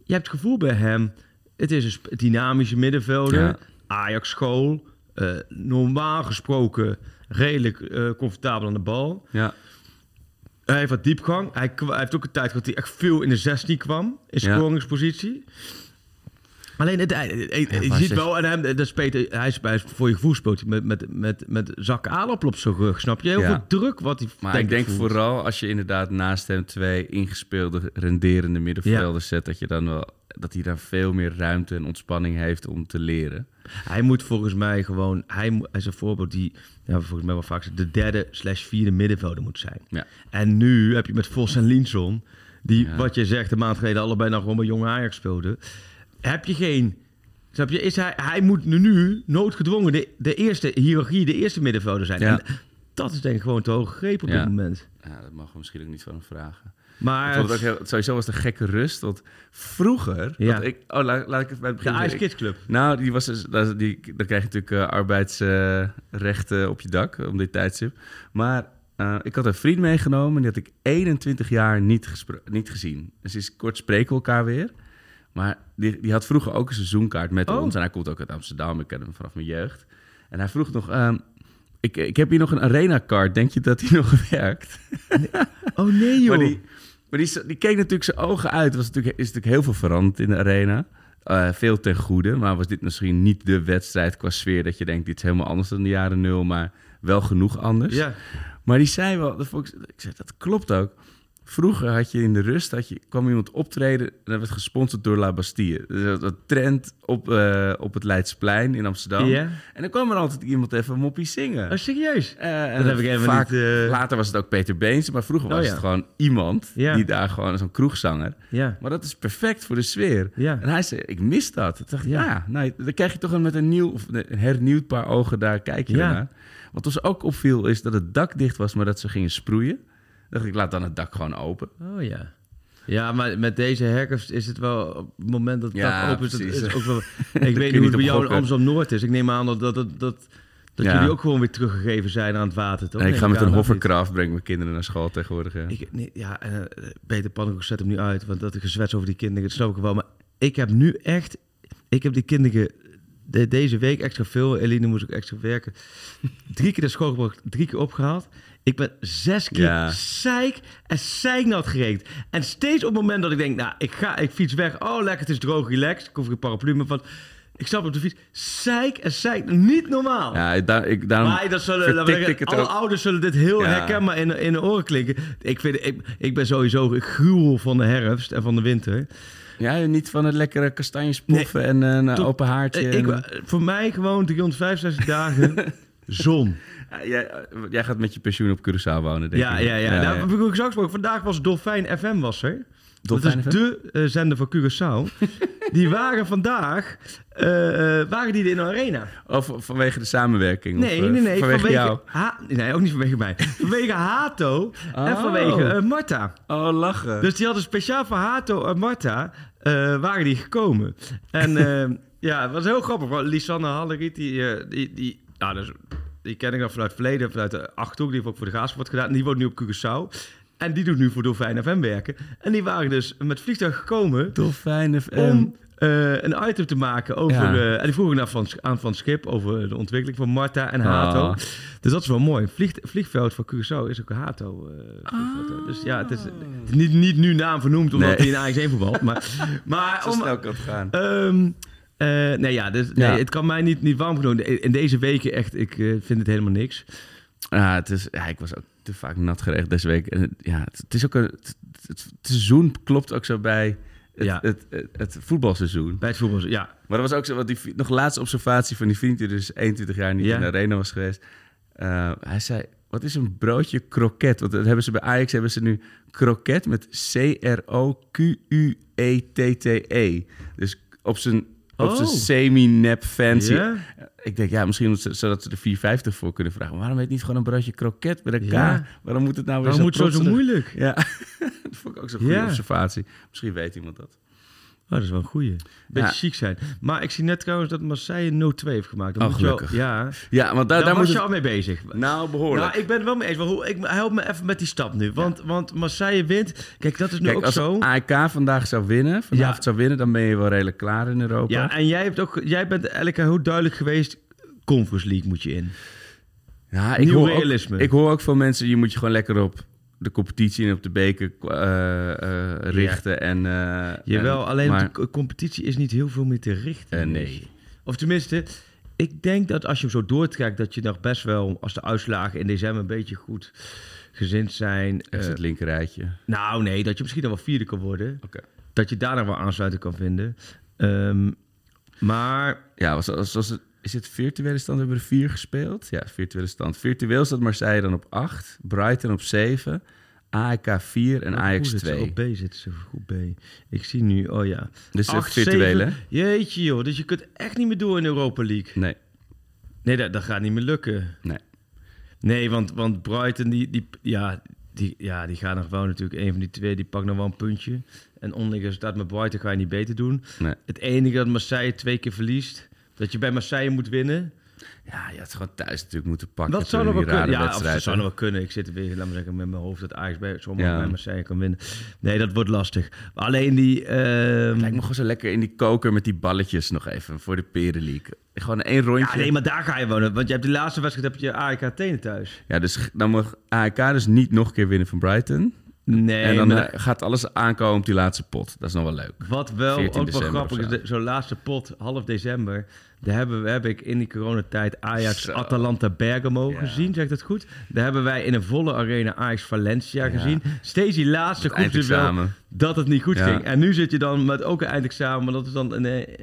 je hebt het gevoel bij hem, het is een dynamische middenvelder, Ja. Ajax-school, eh, normaal gesproken redelijk eh, comfortabel aan de bal. Ja, Hij heeft wat diepgang. Hij, heeft ook een tijd gehad dat hij echt veel in de 16 kwam, in Ja. Alleen, het, hij- hij- hij- je ziet wel, en hem, dat speelt, hij is bij, voor je gevoel speelt met, met, met, met zakken aardappel op zijn rug, snap je? Heel Ja. veel druk wat hij maar denk ik denk voelt. vooral als je inderdaad naast hem twee ingespeelde, renderende middenvelders zet, dat je dan wel dat hij daar veel meer ruimte en ontspanning heeft om te leren. Hij moet volgens mij gewoon, hij, is een voorbeeld die, ja, volgens mij wel vaak de derde slash vierde middenvelder moet zijn. Ja. En nu heb je met Vos en Linson, die, Ja. wat je zegt, een maand geleden allebei nog gewoon bij jonge Ajax speelden. Heb je geen, snap je, is hij, hij moet nu noodgedwongen de, de eerste hiërarchie, de eerste middenvelder zijn. Ja. En dat is denk ik gewoon te hoog gegrepen op Ja. dit moment. Ja, dat mogen we misschien ook niet van hem vragen. Maar Ik vond het ook heel, sowieso was het een gekke rust. Want vroeger... Ja. want ik, oh, laat, laat ik het bij het de begin Ice zeggen. Kids Club. Nou, die was dus, dat- die, dan krijg je natuurlijk eh, arbeidsrechten op je dak om dit tijdstip. Maar eh, ik had een vriend meegenomen en die had ik 21 jaar niet, gespro- niet gezien. Dus is kort spreken we elkaar weer. Maar die, die had vroeger ook een seizoenkaart met Oh. ons. En hij komt ook uit Amsterdam. Ik ken hem vanaf mijn jeugd. En hij vroeg nog... ehm, ik, ik heb hier nog een arena-kaart. Denk je dat die nog werkt? Oh nee joh. Maar die, maar die, die keek natuurlijk zijn ogen uit. Er was natuurlijk, is natuurlijk heel veel veranderd in de arena. Eh, veel ten goede. Maar was dit misschien niet de wedstrijd qua sfeer... dat je denkt, dit is helemaal anders dan de jaren nul... maar wel genoeg anders. Ja. Maar die zei wel... Dat ik, ik zei, dat klopt ook. Vroeger had je in de rust... Had je, kwam iemand optreden... en dat werd gesponsord door La Bastille. Dus dat, trend op, eh, op het Leidsplein in Amsterdam. Ja. En dan kwam er altijd iemand even een moppie zingen. Oh, serieus? Eh, en Dat heb ik vaak, niet, eh, Later was het ook Peter Beens, maar vroeger Oh, was ja. het gewoon iemand Ja. die daar gewoon zo'n kroegzanger. Ja. Maar dat is perfect voor de sfeer. Ja. En hij zei, ik mis dat. Dacht Ja. ja, nou, dan krijg je toch een, met een nieuw, of een hernieuwd paar ogen daar kijk je naar. Wat ons ook opviel is dat het dak dicht was, maar dat ze gingen sproeien. Dacht ik, laat dan het dak gewoon open. Oh ja. Ja, maar met deze herfst is het wel op het moment dat het Ja, dak open is, is ook wel. ik weet niet hoe het bij jou in. Amsterdam Noord is. Ik neem aan dat dat, dat, dat, dat Ja. jullie ook gewoon weer teruggegeven zijn aan het water, toch? en ik ga met een hovercraft brengen mijn kinderen naar school tegenwoordig. Ja. Ik, nee, ja, en, eh, Peter Pannenkoek zet hem nu uit, want dat gezwets over die kinderen, dat snap ik wel. Maar ik heb nu echt, ik heb die kinderen de- deze week extra veel, Eline moest ook extra werken, drie keer naar school gebracht, drie keer opgehaald. Ik ben zes keer Ja. zeik en zeiknat geregend. En steeds op het moment dat ik denk, nou, ik ga, ik fiets weg. Oh, lekker, het is droog, relaxed. Ik hoef geen paraplu meer van. Ik stap op de fiets. Zeik en zeik. Niet normaal. Ja, daar, ik, daarom Maar dat zullen, zeggen, ik alle ook. ouders zullen dit heel Ja. herkenbaar in, in de oren klinken. Ik, vind, ik, ik ben sowieso een gruwel van de herfst en van de winter. Ja, niet van het lekkere kastanjes poffen en een Tot- open haartje. Ik, en- voor mij gewoon 365 dagen zon. Ja, jij, jij gaat met je pensioen op Curaçao wonen, denk Ja, ik. ja, ja. Nou, heb ik ook zo gesproken. Vandaag was Dolfijn FM was er. Dolfijn dat is de eh, zender van Curaçao. die waren vandaag eh, eh, waren die in de arena. Of vanwege de samenwerking? Nee, of, eh, nee, nee. Vanwege, jou? Ha- nee, ook niet vanwege mij. vanwege Hato en Oh. vanwege eh, Marta. Oh, lachen. Dus die hadden speciaal voor Hato en Marta eh, waren die gekomen. En eh, ja, het was heel grappig. Lisanne Halleriet, die, eh, die, die, nou, dus, die ken ik dan vanuit het verleden, vanuit de Achterhoek. Die heeft ook voor de Graafsport gedaan. En die woont nu op Curaçao. En die doet nu voor Dolfijn FM werken. En die waren dus met vliegtuig gekomen Dolfijn FM. om eh, een item te maken over... Ja. en die vroegen naar van, aan Van Schip over de ontwikkeling van Marta en Hato. Oh. Dus dat is wel mooi. Vlieg, vliegveld van Curaçao is ook een Hato. eh. Dus ja, het is, het is niet, niet nu naam vernoemd omdat Nee. hij in Ajax 1 voetbalt. Maar, maar Zo om, snel kan het gaan. Ehm, eh, nee, ja, dus, nee, het kan mij niet, niet warm genoeg. In deze weken echt, ik eh, vind het helemaal niks. Ja, het is, ja, ik was ook te vaak nat geregend deze week. En ja, het, het is ook een, het, het- het seizoen klopt ook zo bij het, Ja. het, voetbalseizoen. Bij het voetbal, ja. Maar dat was ook zo, wat die, nog laatste observatie van die vriend die dus 21 jaar niet Ja. in de arena was geweest. Eh, hij zei, wat is een broodje kroket? Want dat hebben ze bij Ajax hebben ze nu kroket met C-R-O-Q-U-E-T-T-E. Dus op zijn, op zijn Oh. semi-nep fancy. Ik denk, ja, misschien ze- zodat ze er 4,50 voor kunnen vragen. Waarom heet niet gewoon een broodje kroket met een K? Ja. Waarom moet het nou weer Waarom moet het zo, moeilijk? Ja, dat vond ik ook zo'n goede observatie. Misschien weet iemand dat. Oh, dat is wel een goeie. Beetje Ja. chic zijn. Maar ik zie net trouwens dat Marseille Note 2 heeft gemaakt. Dan Oh, moet je wel- gelukkig. ja, Ja, want daar, was je het... al mee bezig. Nou, behoorlijk. Nou, ik ben het wel mee eens. Maar hoe, ik, help me even met die stap nu. Want, want Marseille wint. Kijk, dat is nu Kijk, ook als zo. AEK vandaag zou winnen, vanavond Ja. zou winnen, dan ben je wel redelijk klaar in Europa. Ja, en jij, hebt ook, jij bent eigenlijk heel duidelijk geweest. Conference League moet je in. Ja, ik Nieuw hoor, realisme. Ook, ik hoor ook van mensen, je moet je gewoon lekker op de competitie en op de beker eh, eh, richten. En, eh, Jawel, en- alleen maar, de co- competitie is niet heel veel meer te richten. nee. Of tenminste, ik denk dat als je hem zo doortrekt, dat je nog best wel, als de uitslagen in december een beetje goed gezind zijn. Eh, het linkerrijtje. nou, nee, dat je misschien nog wel vierde kan worden. Dat je daar nog wel aansluiting kan vinden. Ehm, maar Ja, was, was, was het, is het virtuele stand? We hebben er vier gespeeld. Ja, virtuele stand. Virtueel staat Marseille dan op 8, Brighton op 7, AEK 4 en Ajax zit ze 2. Op B zitten ze goed B. Ik zie nu, oh ja. Dus het Acht, virtuele, zeven. Jeetje joh, dus je kunt echt niet meer door in Europa League. Nee, Nee, dat, dat gaat niet meer lukken. nee. Nee, want, want Brighton, die, die, ja, die, ja, die gaan nog wel natuurlijk, een van die twee, die pakt nog wel een puntje. En onderliggend staat met Brighton ga je niet beter doen. Nee. Het enige dat Marseille twee keer verliest, dat je bij Marseille moet winnen. Ja, je had gewoon thuis natuurlijk moeten pakken. Dat zou nog wel kunnen. Ja, of dat zou nog wel kunnen. Ik zit weer, laat maar zeggen, met mijn hoofd dat Ajax bij, zomaar Ja. bij Marseille kan winnen. Nee, dat wordt lastig. Alleen die... ehm, Lijkt me gewoon zo lekker in die koker met die balletjes nog even voor de Perenleague. Gewoon één rondje. ja, nee, maar daar ga je wonen. Want je hebt de laatste wedstrijd heb je AEK Athene thuis. Ja, dus dan mag AEK dus niet nog een keer winnen van Brighton. Nee, en dan eh, gaat alles aankomen op die laatste pot. Dat is nog wel leuk. Wat wel 14 ook wel grappig is, zo. zo'n laatste pot, half december, daar hebben, we- heb ik in die coronatijd Ajax Zo. Atalanta Bergamo Ja. gezien, zeg ik dat goed? Daar hebben wij in een volle arena Ajax Valencia gezien. Steeds die laatste Het groep wel eindexamen. dat het niet goed Ja. ging. En nu zit je dan met ook een eindexamen, maar dat is dan een eh,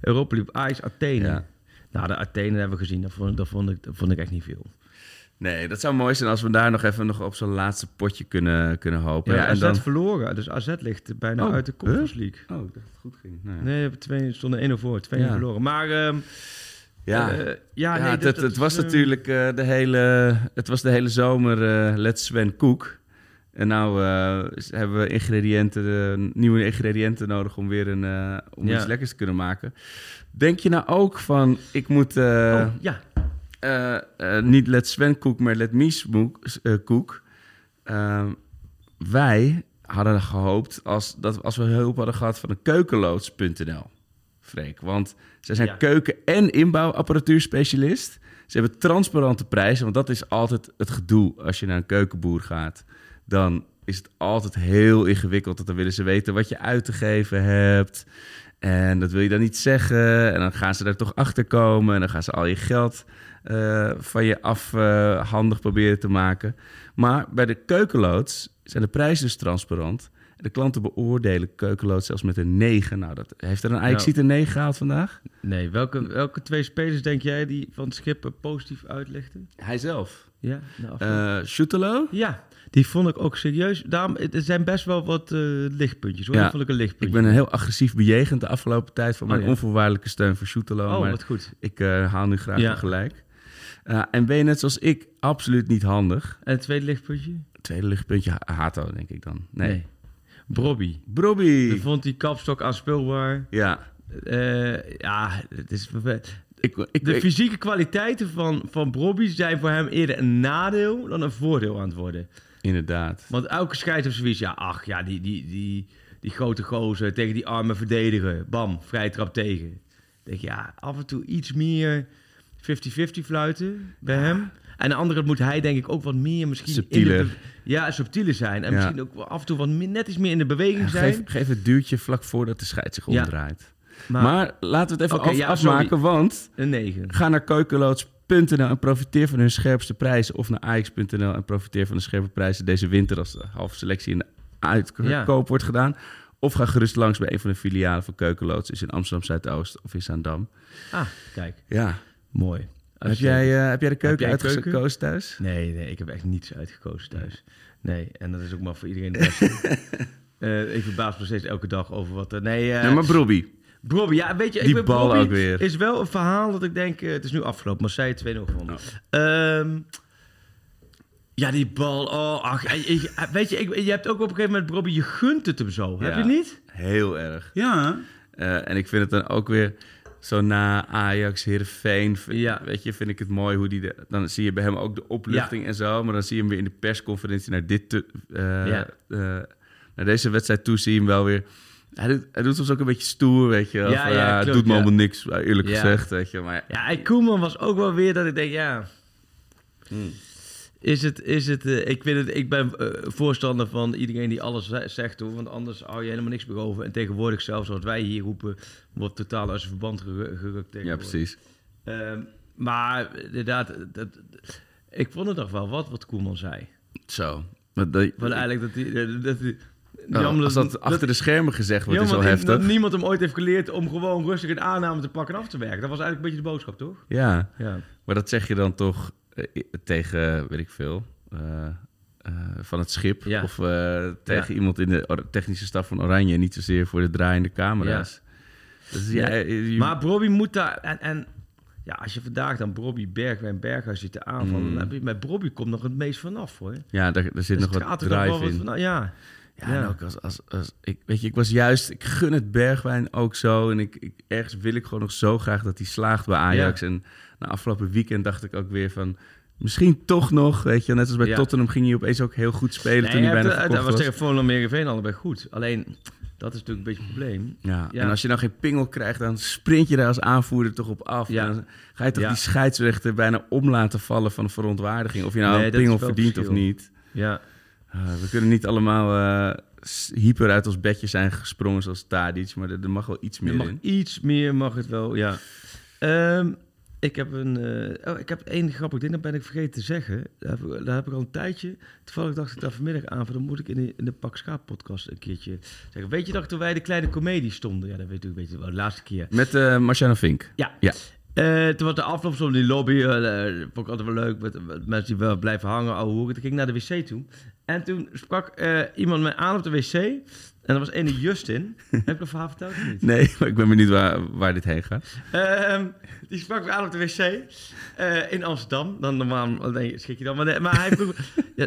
Europa League Ajax Athene. Nou, de Athene hebben we gezien, dat vond, dat, vond ik, dat vond ik echt niet veel. Nee, dat zou mooi zijn als we daar nog even nog op zo'n laatste potje kunnen, kunnen hopen. Ja, en AZ dan... verloren, dus AZ ligt bijna Oh, uit de Conference League. Oh, ik dacht dat het goed ging. Nou ja. Nee, twee, stonden 1-0 voor, 2 Ja. verloren. Maar ehm, Ja. eh, ja, Ja, nee, het, dat- het, was is, eh, natuurlijk eh, de hele, het was de hele zomer eh Let's Sven Koek. En nou hebben we ingrediënten, nieuwe ingrediënten nodig om weer een, om Ja. iets lekkers te kunnen maken. Denk je nou ook van, ik moet oh, ja, eh, eh, niet Let Sven Koek, maar Let Mies eh, Koek. Ehm, wij hadden gehoopt als, dat als we hulp hadden gehad van een keukenloods.nl. Freek, want zij zijn Ja. keuken- en inbouwapparatuurspecialist. Ze hebben transparante prijzen, want dat is altijd het gedoe als je naar een keukenboer gaat. Dan is het altijd heel ingewikkeld, want dan willen ze weten wat je uit te geven hebt. En dat wil je dan niet zeggen. En dan gaan ze daar toch achter komen. En dan gaan ze al je geld eh, van je afhandig proberen te maken. Maar bij de keukenloods zijn de prijzen dus transparant. De klanten beoordelen keukenloods zelfs met een 9. Nou, dat heeft er een Ajax Nou. een 9 gehaald vandaag? nee. Welke, welke twee spelers denk jij die van het schip eh, positief uitlichten? Hij zelf. Ja, nou, Eh Schutelo? ja, die vond ik ook serieus. Daarom, er zijn best wel wat eh, lichtpuntjes hoor. Ja, vond ik een lichtpuntje. Ik ben een heel agressief bejegend de afgelopen tijd mijn Oh, ja. onvoorwaardelijke steun voor Schutelo. Oh, maar wat goed. ik eh, haal nu graag Ja. gelijk. Eh, en ben je net zoals ik absoluut niet handig? En het tweede lichtpuntje? Tweede lichtpuntje, Ha- Hato denk ik dan. Nee. Brobby. Brobby. Ik vond die kapstok aanspeelbaar. Ja. Eh, ja, het is... Ik, ik, De ik- fysieke kwaliteiten van, van Brobby zijn voor hem eerder een nadeel dan een voordeel aan het worden. inderdaad. Want elke scheid of zoiets, ja, ach ja, die, die, die, die grote gozer tegen die arme verdediger. Bam, vrije trap tegen. Ik denk, ja, af en toe iets meer 50-50 fluiten bij hem. En de andere moet hij denk ik ook wat meer misschien... Subtieler. ja, subtieler zijn. En Ja. misschien ook af en toe wat meer, net iets meer in de beweging Ja, zijn. geef, geef het duwtje vlak voordat de scheid zich omdraait. maar, Maar, laten we het even af- afmaken, want een 9. ga naar keukenloods.nl en profiteer van hun scherpste prijzen. Of naar ajax.nl en profiteer van de scherpe prijzen deze winter als de halve selectie in de uitkoop wordt gedaan. Of ga gerust langs bij een van de filialen van Keukenloods. Is in Amsterdam Zuidoost of in Zaandam. Ah, kijk, Ja. Mooi. Heb jij, eh, heb jij de keuken jij een keuken? uitgekozen thuis? Nee, nee, ik heb echt niets uitgekozen thuis. Nee, en dat is ook maar voor iedereen. Eh, ik verbaas me steeds elke dag over wat er... Nee, eh Nee, maar Brobby. Brobby, ja, weet je... Die ik bal Brobby ook weer. is wel een verhaal dat ik denk... het is nu afgelopen, maar zij 2-0 gewonnen. Oh. Ehm, ja, die bal... Oh, ach, weet je, ik, je hebt ook op een gegeven moment... Brobby, je gunt het hem zo. Heb je niet? Heel erg. Ja. Eh, en ik vind het dan ook weer zo na Ajax, Heerenveen. Ja. Weet je, vind ik het mooi hoe die... De, dan zie je bij hem ook de opluchting en zo. Maar dan zie je hem weer in de persconferentie naar dit... te- eh, Ja. eh, naar deze wedstrijd toe zie je hem wel weer... Hij doet, hij doet soms ook een beetje stoer, weet je. wel. Ja, klopt, doet me allemaal niks, eh, eerlijk gezegd, weet je. Maar Ja, en Koeman was ook wel weer dat ik denk, ja... Hmm. Is het, is het, eh, ik, vind het, ik ben eh, voorstander van iedereen die alles ze- zegt, hoor, want anders hou je helemaal niks meer over. En tegenwoordig zelfs, wat wij hier roepen, wordt totaal uit zijn verband geru- gerukt ja, precies. Ehm, maar inderdaad, dat, ik vond het toch wel wat wat Koeman zei. Zo. Maar dat, Want eigenlijk dat hij... Dat, dat, hij- oh, jammer als dat achter de schermen gezegd wordt, is wel heftig. dat niemand hem ooit heeft geleerd om gewoon rustig een aanname te pakken en af te werken. Dat was eigenlijk een beetje de boodschap, toch? Ja. Ja. Maar dat zeg je dan toch tegen, weet ik veel, eh, eh, van het schip. Ja. Of eh, tegen iemand in de technische staf van Oranje. Niet zozeer voor de draaiende camera's. Dus je- Maar Bobby moet daar... En, en Ja, als je vandaag dan Bobby Bergwijn Berghuis ziet te aanvallen... Mm. dan heb je, met Bobby komt nog het meest vanaf, hoor. Ja, daar, daar zit Dus nog wat drive wat in. van- nou, ja. Ja, Ja. en ook als, als, als ik, weet je, ik was juist, ik gun het Bergwijn ook zo. En ik, ik, ergens wil ik gewoon nog zo graag dat hij slaagt bij Ajax. En na afgelopen weekend dacht ik ook weer van, misschien toch nog, weet je. Net als bij Ja. Tottenham ging hij opeens ook heel goed spelen Nee, toen hij bijna heeft- verkocht dat was was. tegen Volendam Heerenveen allebei goed. Alleen, dat is natuurlijk een beetje het probleem. Ja. Ja. en als je dan geen pingel krijgt, dan sprint je daar als aanvoerder toch op af. Ja. Dan ga je toch die scheidsrechter bijna om laten vallen van de verontwaardiging. Of je nou Nee, een pingel verdient of niet. Ja, Uh, we kunnen niet allemaal eh, s- hyper uit ons bedje zijn gesprongen zoals Tadic, maar er, er mag wel iets meer er mag in. iets meer, mag het wel, ja. Ehm, ik heb een... eh, oh, ik heb één grappig ding, dat ben ik vergeten te zeggen. Daar heb, ik- daar heb ik al een tijdje... Toevallig dacht ik daar vanmiddag aan, van dan moet ik in de, in de Pak Schaap podcast een keertje zeggen. Weet je nog toen wij de kleine comedie stonden? Ja, dat weet ik, weet je wel, de laatste keer. Met Marciano Vink. Ja. Ja. Eh, toen was de afloop in die lobby. vond ik altijd wel leuk. Met, met mensen die wel blijven hangen, ouwe hoeren. Toen ging ik naar de wc toe. En toen sprak iemand mij aan op de wc. En dat was ene Justin. Heb ik een verhaal verteld of niet? Nee, maar ik ben benieuwd waar, waar dit heen gaat. Ehm, die sprak me aan op de wc eh, in Amsterdam. Dan normaal nee, schik je dan. Maar, nee, maar hij vroeg... ja,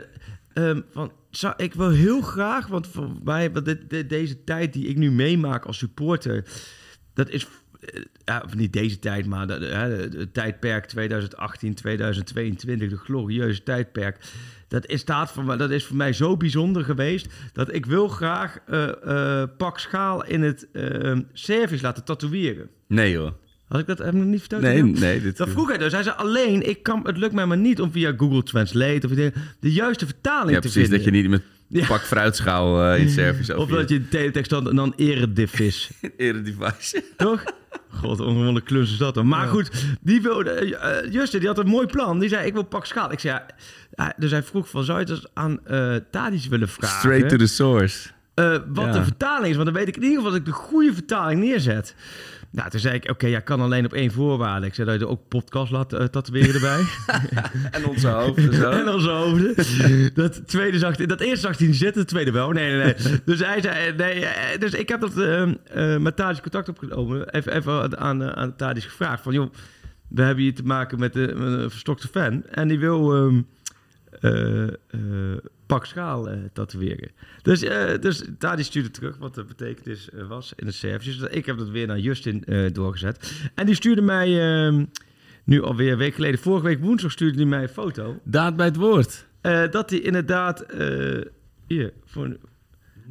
ehm, van, zou, ik wil heel graag, want voor mij, want dit, dit- deze tijd die ik nu meemaak als supporter... Dat is, eh, ja, of niet deze tijd, maar het tijdperk 2018, 2022, de glorieuze tijdperk. Dat is, staat voor mij, dat is voor mij zo bijzonder geweest dat ik wil graag eh, eh, pak schaal in het eh service laten tatoeëren. Nee joh. Had ik dat heb ik nog niet verteld? Nee, nee. Dit, Dat vroeg hij dus. Hij zei alleen, ik kan, het lukt mij maar niet om via Google Translate of de, juiste vertaling ja, te precies. vinden. Dat je niet met Ja. pak fruitschaal eh, in service Of dat je teletext dan, dan eredivis. Eredivisie. Toch? God, ongewone klus is dat dan. Maar goed, die wilde, Justin, die had een mooi plan. Die zei, ik wil pak schaal. Ik zei, ja, dus hij vroeg van, zou je het aan Tadis willen vragen? Straight to the source. Wat Ja. de vertaling is. Want dan weet ik in ieder geval dat ik de goede vertaling neerzet. Nou, toen zei ik, oké, jij kan alleen op één voorwaarde. Ik zei dat je er ook podcast laat eh, tatoeëren erbij. En onze hoofden zo. En zo hoofden. Dat tweede zag dat eerste zag hij niet zitten, het tweede wel. Nee, nee, nee. Dus hij zei, eh, nee, eh, dus ik heb dat eh, met Thadis contact opgenomen. Even, even aan, aan Thadis gevraagd van, joh, we hebben hier te maken met, een verstokte fan. En die wil eh, pak schaal eh, tatoeëren. Dus, eh dus Thadis stuurde terug wat de betekenis eh, was in de service. Dus ik heb dat weer naar Justin doorgezet. En die stuurde mij... ehm, nu alweer een week geleden, vorige week woensdag stuurde hij mij een foto. Daad bij het woord. Dat hij inderdaad. hier. Voor,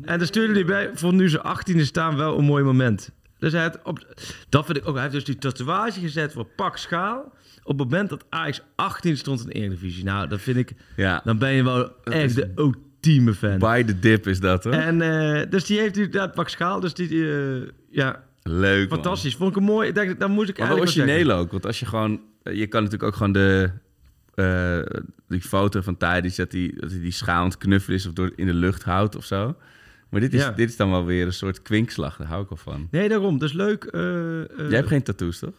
en dan stuurde hij bij. Voor nu zijn 18e staan wel een mooi moment. Dus hij had op, dat vind ik ook. Hij heeft dus die tatoeage gezet voor pak schaal. Op het moment dat Ajax 18 stond in de Eredivisie. Nou, dat vind ik. Ja. Dan ben je wel is- echt de ultieme fan. By the dip is dat hoor. En eh, dus die heeft inderdaad pak schaal. Dus die. eh, ja, Leuk man. fantastisch. Vond ik hem mooi. Denk, dan moest ik Maar eigenlijk origineel ook. Want als je gewoon... eh, Je kan natuurlijk ook gewoon de... die foto van Tadic, dat hij, dat die schaal aan het knuffelen is of door in de lucht houdt of zo. Maar dit is, Ja. dit is dan wel weer een soort kwinkslag. Daar hou ik al van. Nee, daarom. Dus leuk. eh, eh, Jij hebt geen tattoos, toch?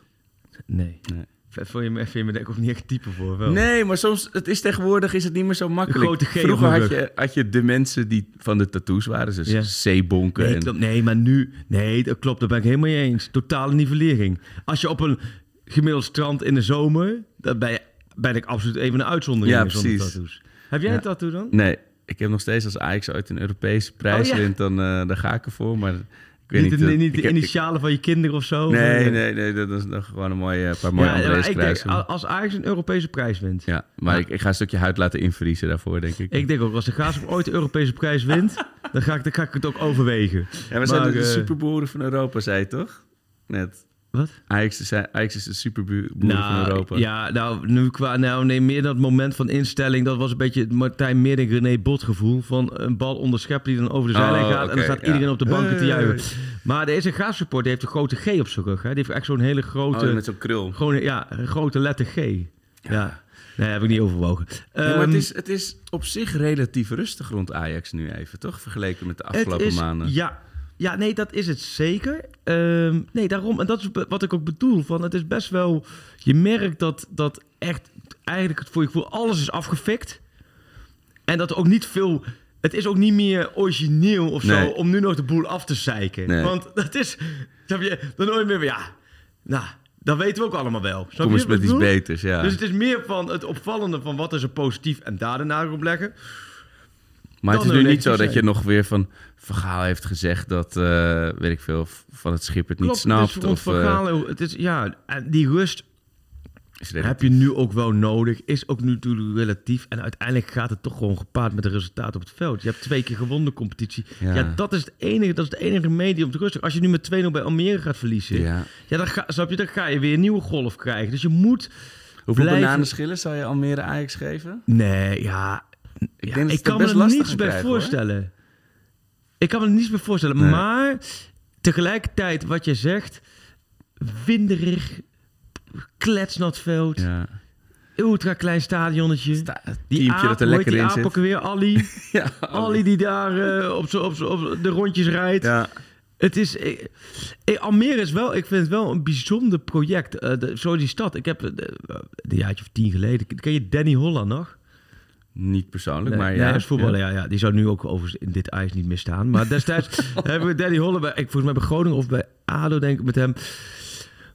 Nee. Nee. Vond je me, vind je me denk ik ook niet echt type voor? Wel. Nee, maar soms, het is tegenwoordig is het niet meer zo makkelijk. grote Vroeger had je, had je de mensen die van de tattoos waren, dus Ja. C-bonken. Nee, en- klopt, nee, maar nu... Nee, dat klopt. Daar ben ik helemaal mee eens. Totale nivellering. Als je op een gemiddeld strand in de zomer... Dan ben, je, ben ik absoluut even een uitzondering Ja, precies. tattoos. Heb jij Ja. een tattoo dan? Nee, ik heb nog steeds als Ajax ooit een Europese prijs Oh, ja. wint, dan, eh, dan ga ik ervoor. Maar ik weet Niet, niet... de, eh, niet de ik heb- initialen van je kinderen of zo? Nee, Of, eh, nee, nee, dat is nog gewoon een mooie, een paar mooie Ja, ja, Andrés ik denk, kruisen. als Ajax een Europese prijs wint... Ja, maar Ja. Ik, ik ga een stukje huid laten invriezen daarvoor, denk ik. Ik denk ook, als de Graafschap ooit de Europese prijs wint... dan, ga ik, dan ga ik het ook overwegen. ja, we zijn maar, de, de eh, superboeren van Europa, zei je toch? Net. Wat? Ajax is, Ajax is de superboeren van Europa. Ja, nou, nu qua, nou, nee, meer dat moment van instelling, dat was een beetje het Martijn Meerdink René Bot gevoel van een bal onderschept die dan over de Oh, zijlijn gaat en dan staat ja. iedereen op de banken te juichen. Maar deze graafsupport die heeft een grote G op zijn rug. Hè? Die heeft echt zo'n hele grote, Oh, met zo'n krul. gewoon, ja, een grote letter G. Ja. Nee, heb ik niet overwogen. Ja, maar het Ehm, is, het is op zich relatief rustig rond Ajax nu even, toch? Vergeleken met de Het afgelopen is- maanden. Ja, ja, nee, dat is het zeker. Ehm, nee, daarom. En dat is wat ik ook bedoel. Van, het is best wel... Je merkt dat, dat echt eigenlijk het voor je gevoel alles is afgefikt. En dat er ook niet veel... Het is ook niet meer origineel of zo Nee. om nu nog de boel af te zeiken. Nee. Want dat is... Snap je? Dan nooit meer ja... Nou, Dat weten we ook allemaal wel. Snap Kom eens met iets beters, ja. Dus het is meer van het opvallende van wat is er positief en daar de nadruk op leggen. Maar het is nu niet zo dat je nog weer van... Vergaal heeft gezegd dat, eh, weet ik veel, van het schip het niet Klopt, snapt. het is of, eh, verhaal, het is, ja, en die rust heb je nu ook wel nodig. Is ook nu natuurlijk relatief. En uiteindelijk gaat het toch gewoon gepaard met de resultaten op het veld. Je hebt twee keer gewonnen de competitie. Ja. Ja. dat is het enige, dat is de enige medium te rustig. Als je nu met 2-0 bij Almere gaat verliezen, ja. Ja. dan, ga, snap je, dan ga je weer een nieuwe golf krijgen. Dus je moet Hoeveel blijven- bananenschillen zou je Almere Ajax geven? Nee, ja. Ik ja, denk dat ik ze kan het best me er niets bij krijgen, hoor. voorstellen. Ik kan me er niets bij voorstellen. Nee. Maar tegelijkertijd, wat je zegt, winderig, kletsnat veld, Ja. ultra klein stadionnetje. Sta- die teampje dat er lekker die in aap zit. weer, Ali. Ja, Ali die daar eh, op, zo, op, zo, op de rondjes rijdt. Ja. Het is, eh, Almere is wel, ik vind het wel een bijzonder project. De, zo die stad. Ik heb de- een jaartje of tien geleden. Ken je Danny Holland nog? Niet persoonlijk, Nee, maar nee, ja. is voetballer, ja. Ja, Die zou nu ook overigens in dit ijs niet meer staan. Maar destijds hebben we Danny Holland bij, ik, volgens mij bij Groningen of bij ADO, denk ik, met hem.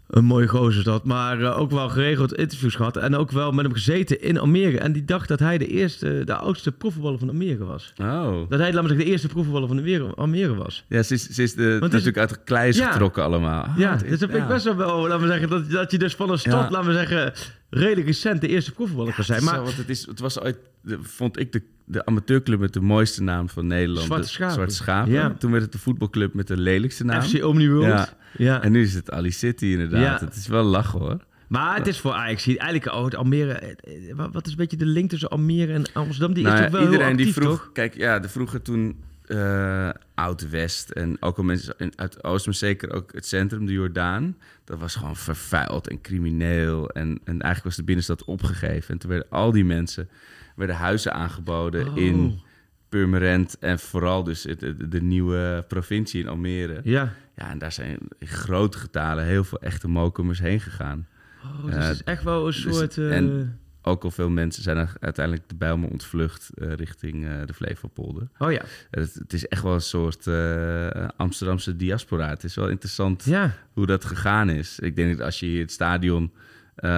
Een mooie gozer is dat. Maar eh, ook wel geregeld interviews gehad. En ook wel met hem gezeten in Almere. En die dacht dat hij de eerste, de oudste profvoetballer van Almere was. Oh. Dat hij, laat maar zeggen, de eerste profvoetballer van de wereld, Almere was. Ja, ze is, ze is de, het is- natuurlijk uit de klei is Ja. getrokken allemaal. Ah, ja, wat dus dat vind ik best wel wel, laten we zeggen, dat, dat je dus van een stad, Ja. laten we zeggen, redelijk recent de eerste profvoetballer kan zijn. Maar het, is, het was ooit, vond ik, de, de amateurclub met de mooiste naam van Nederland. Zwarte Schapen. Zwarte Schapen. Ja. Toen werd het de voetbalclub met de lelijkste naam. FC Omniworld. Ja. ja. En nu is het Ali City inderdaad. Ja. Het is wel lachen hoor. Maar het is voor Ajax eigenlijk oh, het Almere. eh, eh, Wat is een beetje de link tussen Almere en Amsterdam? Die Nou is ja, toch wel heel iedereen actief, die vroeg, toch? kijk, ja, de vroeger toen eh, Oud-West en ook al mensen uit Oost, maar zeker ook het centrum, de Jordaan, dat was gewoon vervuild en crimineel. En, en eigenlijk was de binnenstad opgegeven. En toen werden al die mensen, werden huizen aangeboden Oh. in Purmerend en vooral dus de, de nieuwe provincie in Almere. Ja. Ja, en daar zijn in grote getalen heel veel echte mokumers heen gegaan. Oh, dus Ja, het is echt wel een dus- soort... eh, en- Ook al veel mensen zijn er uiteindelijk de Bijlmer ontvlucht eh, richting eh, de Flevopolder. Oh ja. Het, het is echt wel een soort eh, Amsterdamse diaspora. Het is wel interessant Ja. hoe dat gegaan is. Ik denk dat als je hier het stadion...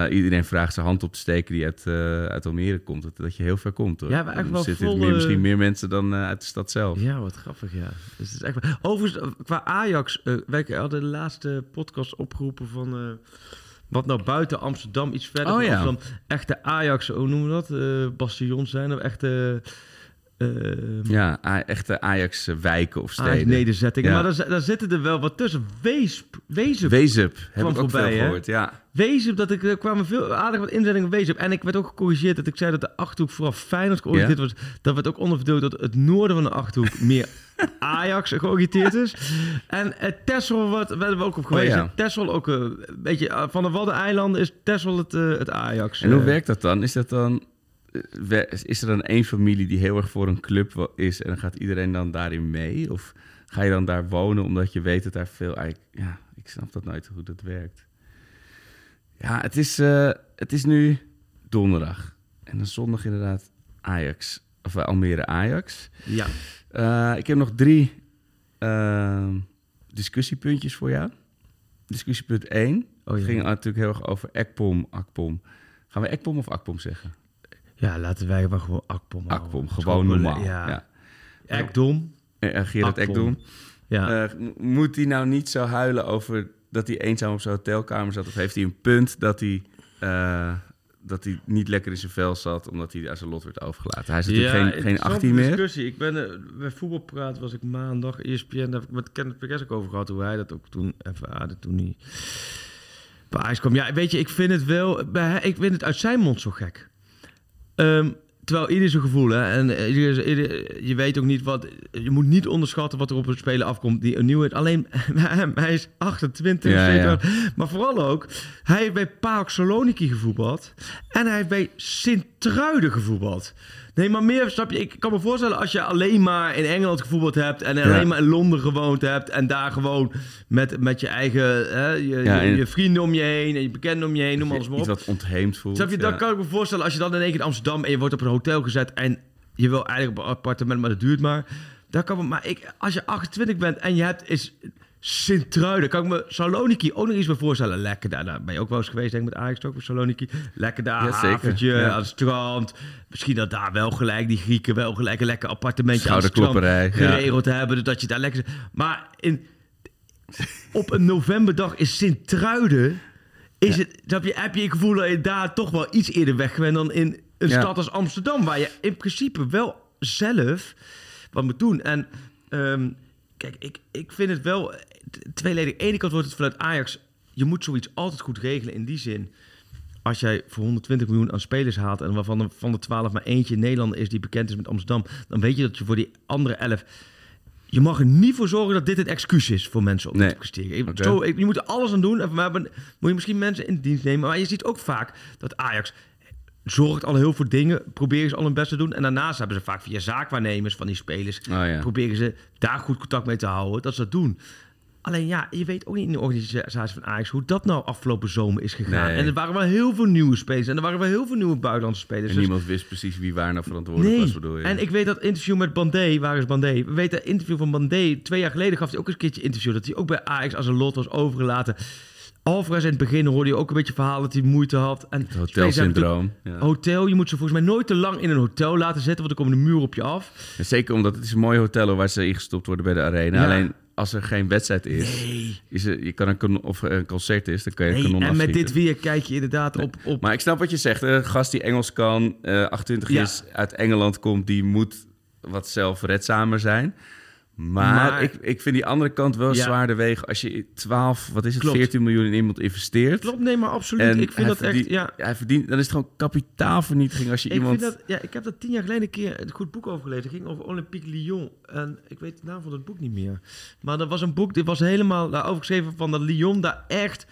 iedereen vraagt zijn hand op te steken die uit, uit Almere komt. Dat, dat je heel ver komt hoor. Ja, maar echt wel zitten vol, meer, misschien meer mensen dan uit de stad zelf. Ja, wat grappig, ja. Dus het is echt. Overigens, qua Ajax... wij hadden de laatste podcast opgeroepen van... eh, wat nou buiten Amsterdam, iets verder Oh, ja. Amsterdam. Echte Ajax, hoe noemen we dat? eh bastions zijn of echte... eh Ja, echte Ajax-wijken of steden. nederzettingen. Ja. Maar daar, daar zitten er wel wat tussen. Weesp, Wezen, Weezup, heb ik ook voorbij, veel hè? gehoord. Ja. Wezen, dat ik, er kwamen veel aardig wat inzendingen Wezen. En ik werd ook gecorrigeerd dat ik zei dat de Achterhoek vooral Feyenoord georiënteerd was. Dat werd ook onderverdeeld dat het noorden van de Achterhoek meer Ajax georiënteerd is. En uh, Texel wat, werden we ook op geweest. Oh, ja. Texel ook eh, een beetje, eh, van de Waddeneilanden is Texel het, eh, het Ajax. En hoe eh. werkt dat dan? Is dat dan... eh, Is er dan één familie die heel erg voor een club is en dan gaat iedereen dan daarin mee? Of ga je dan daar wonen omdat je weet dat daar veel... eigenlijk- Ja, ik snap dat nooit hoe dat werkt. Ja, het is, eh, het is nu donderdag. En dan zondag inderdaad Ajax. Of eh, Almere Ajax. Ja. Eh, ik heb nog drie eh, discussiepuntjes voor jou. Discussiepunt 1 Oh, ja. ging natuurlijk heel erg over Ekpom, Akpom. Gaan we Ekpom of Akpom zeggen? ja, laten wij maar gewoon Akpom. Akpom, gewoon normaal. Ja. Ja. Ekdom. Eh, Gerard Akpom. Ekdom. Ja. Eh, moet hij nou niet zo huilen over dat hij eenzaam op zijn hotelkamer zat? Of heeft hij een punt dat hij, dat hij niet lekker in zijn vel zat... omdat hij aan zijn lot werd overgelaten? Hij is natuurlijk geen, geen interessante 18 meer. discussie. Ik ben eh, bij voetbalpraat was ik maandag ESPN, daar heb ik met Kenneth Perez ook over gehad hoe hij dat ook toen ervaarde toen hij bij kwam. Ja, weet je, ik vind het wel, ik vind het uit zijn mond zo gek. Ehm, terwijl ieder zijn gevoel, hè, en eh, ieder, ieder- je weet ook niet wat, je moet niet onderschatten wat er op een speler afkomt. Die een nieuwe, alleen hem, hij is 28, Ja, maar vooral ook, hij heeft bij PAOK Saloniki gevoetbald en hij heeft bij Sint-Truiden gevoetbald. Nee, maar meer, snap je, ik kan me voorstellen als je alleen maar in Engeland gevoetbald hebt en alleen maar in Londen gewoond hebt en daar gewoon met, met je eigen, hè, je, Ja, je, en- je vrienden om je heen en je bekenden om je heen, noem alles maar op. wat ontheemd voelt. Snap je, ja. dan kan ik me voorstellen als je dan in één keer in Amsterdam en je wordt op een hotel gezet en je wil eigenlijk op een appartement, maar dat duurt maar. Dan kan me, maar ik, als je 28 bent en je hebt is Sint-Truiden. Kan ik me Saloniki ook nog iets bij voorstellen. Lekker daar. Daar ben je ook wel eens geweest, denk ik, met Ajax ook bij Saloniki. Lekker daar, Ja, zeker. haventje, Ja. aan het strand. Misschien dat daar wel gelijk die Grieken wel gelijk een lekker appartementje aan het strand Schouderklopperij, ja. geregeld hebben. Dat je daar lekker... Maar in, op een novemberdag is Sint-Truiden... Is het, heb, je, heb je het gevoel dat je daar toch wel iets eerder weg bent dan in een stad als Amsterdam, waar je in principe wel zelf wat moet doen. En ehm, kijk, ik, ik vind het wel tweeledig. Aan de ene kant wordt het vanuit Ajax, je moet zoiets altijd goed regelen in die zin. Als jij voor 120 miljoen aan spelers haalt en waarvan van de 12 maar eentje Nederlander is die bekend is met Amsterdam, dan weet je dat je voor die andere 11 je mag er niet voor zorgen dat dit een excuus is voor mensen om Nee. te presteren. Ik- Oké. Zo, je moet er alles aan doen. En we hebben, moet je misschien mensen in dienst nemen. Maar je ziet ook vaak dat Ajax zorgt al heel veel dingen. Proberen ze al hun best te doen. En daarnaast hebben ze vaak via zaakwaarnemers van die spelers... Oh ja. proberen ze daar goed contact mee te houden. Dat ze dat doen. Alleen ja, je weet ook niet in de organisatie van Ajax... hoe dat nou afgelopen zomer is gegaan. Nee. En er waren wel heel veel nieuwe spelers. En er waren wel heel veel nieuwe buitenlandse spelers. En Dus- niemand wist precies wie waar nou verantwoordelijk Nee. was. Bedoel je? En ik weet dat interview met Bandé, waar is Bandé? We weten dat interview van Bandé, twee jaar geleden gaf hij ook eens een keertje interview. Dat hij ook bij Ajax als een lot was overgelaten. Alvarez in het begin hoorde je ook een beetje verhalen dat hij moeite had. En Het hotelsyndroom. Ja. Hotel, je moet ze volgens mij nooit te lang in een hotel laten zitten, want dan komen de muur op je af. En Zeker omdat het is een mooi hotel waar ze ingestopt worden bij de arena. Ja. Alleen als er geen wedstrijd is, is er, je kan een, kon- of er een concert is, dan kan je een Nee, kanon en met dit weer kijk je inderdaad op... op Maar ik snap wat je zegt. Een gast die Engels kan, eh 28 Ja. is, uit Engeland komt, die moet wat zelfredzamer zijn. Maar, Maar- ik, ik vind die andere kant wel Ja. zwaarder wegen. Als je 12, wat is het, Klopt. 14 miljoen in iemand investeert. Klopt, nee, maar absoluut. En ik vind dat verdient, echt... Ja, hij verdient, dan is het gewoon kapitaalvernietiging als je Ik, iemand... vind dat, ja, ik heb dat tien jaar geleden een keer een goed boek over gelezen. Het ging over Olympique Lyon. En ik weet de naam van het boek niet meer. Maar dat was een boek, dit was helemaal daarover geschreven van dat Lyon daar echt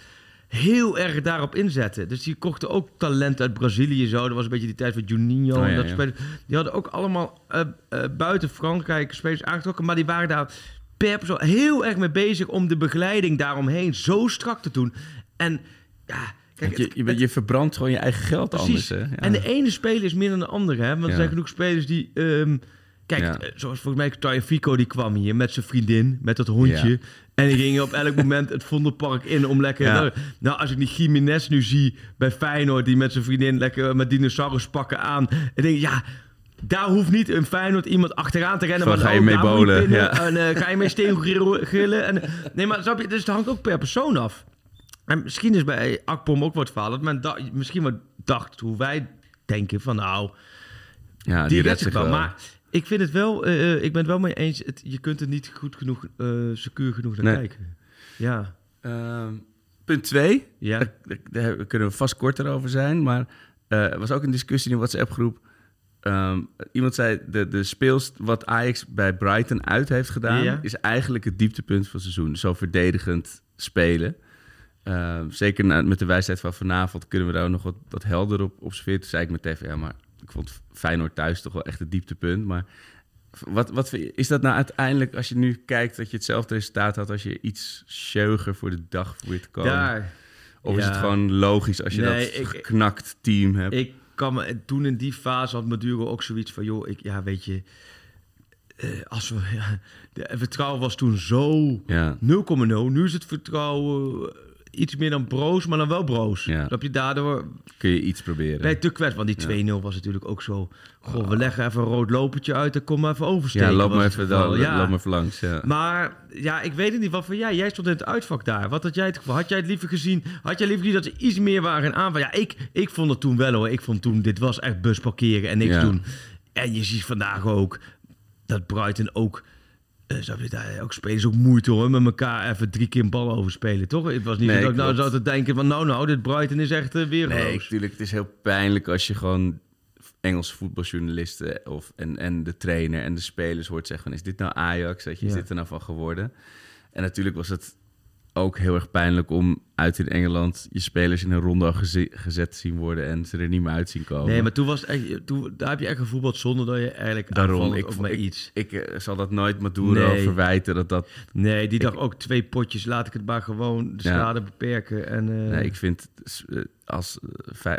heel erg daarop inzette. Dus die kochten ook talent uit Brazilië zo. Dat was een beetje die tijd van Juninho. Oh, ja, en dat ja. spelers. Die hadden ook allemaal eh, eh, buiten Frankrijk spelers aangetrokken. Maar die waren daar per persoon heel erg mee bezig om de begeleiding daaromheen zo strak te doen. En ja... Kijk, je, je, je verbrandt gewoon je eigen geld Precies. anders. Hè? Ja. En de ene speler is meer dan de andere. Hè? Want er zijn genoeg spelers die... ehm, kijk, Ja. eh, zoals volgens mij Taja Fico, die kwam hier met zijn vriendin, met dat hondje. Ja. En die gingen op elk moment het Vondelpark in om lekker... Ja. Nou, als ik die Jiménez nu zie bij Feyenoord... die met zijn vriendin lekker met dinosaurus pakken aan... en denk ik, ja... Daar hoeft niet een Feyenoord iemand achteraan te rennen. Van, maar ga je oh, mee bowlen? Ja. En eh, ga je mee steen grillen-? En, nee, maar snap je, dus het hangt ook per persoon af. En misschien is bij Akpom ook wat verhaal. Dat men misschien wat dacht hoe wij denken van nou, ja, die, die redt zich wel. wel. Maar ik vind het wel, eh, eh, ik ben het wel mee eens. Het, je kunt er niet goed genoeg, eh secuur genoeg naar Nee. kijken. Ja. Ehm, punt 2. Ja. Daar, daar- daar kunnen we vast korter over zijn. Maar eh, er was ook een discussie in de WhatsApp-groep. Ehm, iemand zei, de, de speels wat Ajax bij Brighton uit heeft gedaan... Ja. is eigenlijk het dieptepunt van het seizoen. Zo verdedigend spelen. Ehm, zeker na- met de wijsheid van vanavond kunnen we daar nog wat, wat helder op observeren. Toen zei ik meteen van, ja, maar ik vond Feyenoord thuis toch wel echt het dieptepunt. Maar wat, wat is dat nou uiteindelijk, als je nu kijkt... dat je hetzelfde resultaat had als je iets sjeuger voor de dag probeert te komen? Daar. Of is het gewoon logisch als je Nee, dat ik- geknakt team hebt? Ik kan me, en toen in die fase had Maduro ook zoiets van, joh, ik, ja, weet je, eh, als we, ja, de, het vertrouwen was toen zo ja. 0,0. Nu is het vertrouwen iets meer dan broos, maar dan wel broos. Ja. Dat je daardoor kun je iets proberen. bij te kwets, want die 2-0 was natuurlijk ook zo. Goh, we leggen even een rood lopertje uit en kom maar even oversteken. ja, loop maar even, dan, Ja. loop maar even langs. Ja. Maar ja, ik weet het niet. Wat van jij? Jij stond in het uitvak daar. Wat had jij het? Had jij het liever gezien? Had jij liever gezien dat ze iets meer waren in aanval? Ja, ik, ik vond het toen wel hoor. Ik vond toen, dit was echt bus parkeren en niks doen. En je ziet vandaag ook dat Brighton ook... eh je daar ook spelers ook moeite hoor, met elkaar even drie keer een bal overspelen, toch? Het was niet Nee, dat ik nou zou te denken van, nou nou, dit Brighton is echt uh, weer Nee, natuurlijk. Het is heel pijnlijk als je gewoon Engelse voetbaljournalisten of, en, en de trainer en de spelers hoort zeggen van... is dit nou Ajax? Weet je, is Ja. dit er nou van geworden? En natuurlijk was het ook heel erg pijnlijk om uit in Engeland... je spelers in een ronde geze- gezet te zien worden en ze er niet meer uit zien komen. Nee, maar toen was echt, toen, daar heb je echt gevoetbald zonder dat je eigenlijk Daarom, ik maar iets... Ik eh, zal dat nooit Maduro Nee. verwijten dat dat Nee, die dacht ook twee potjes. Laat ik het maar gewoon de Ja. schade beperken. En, eh, Nee, ik vind, eh, als,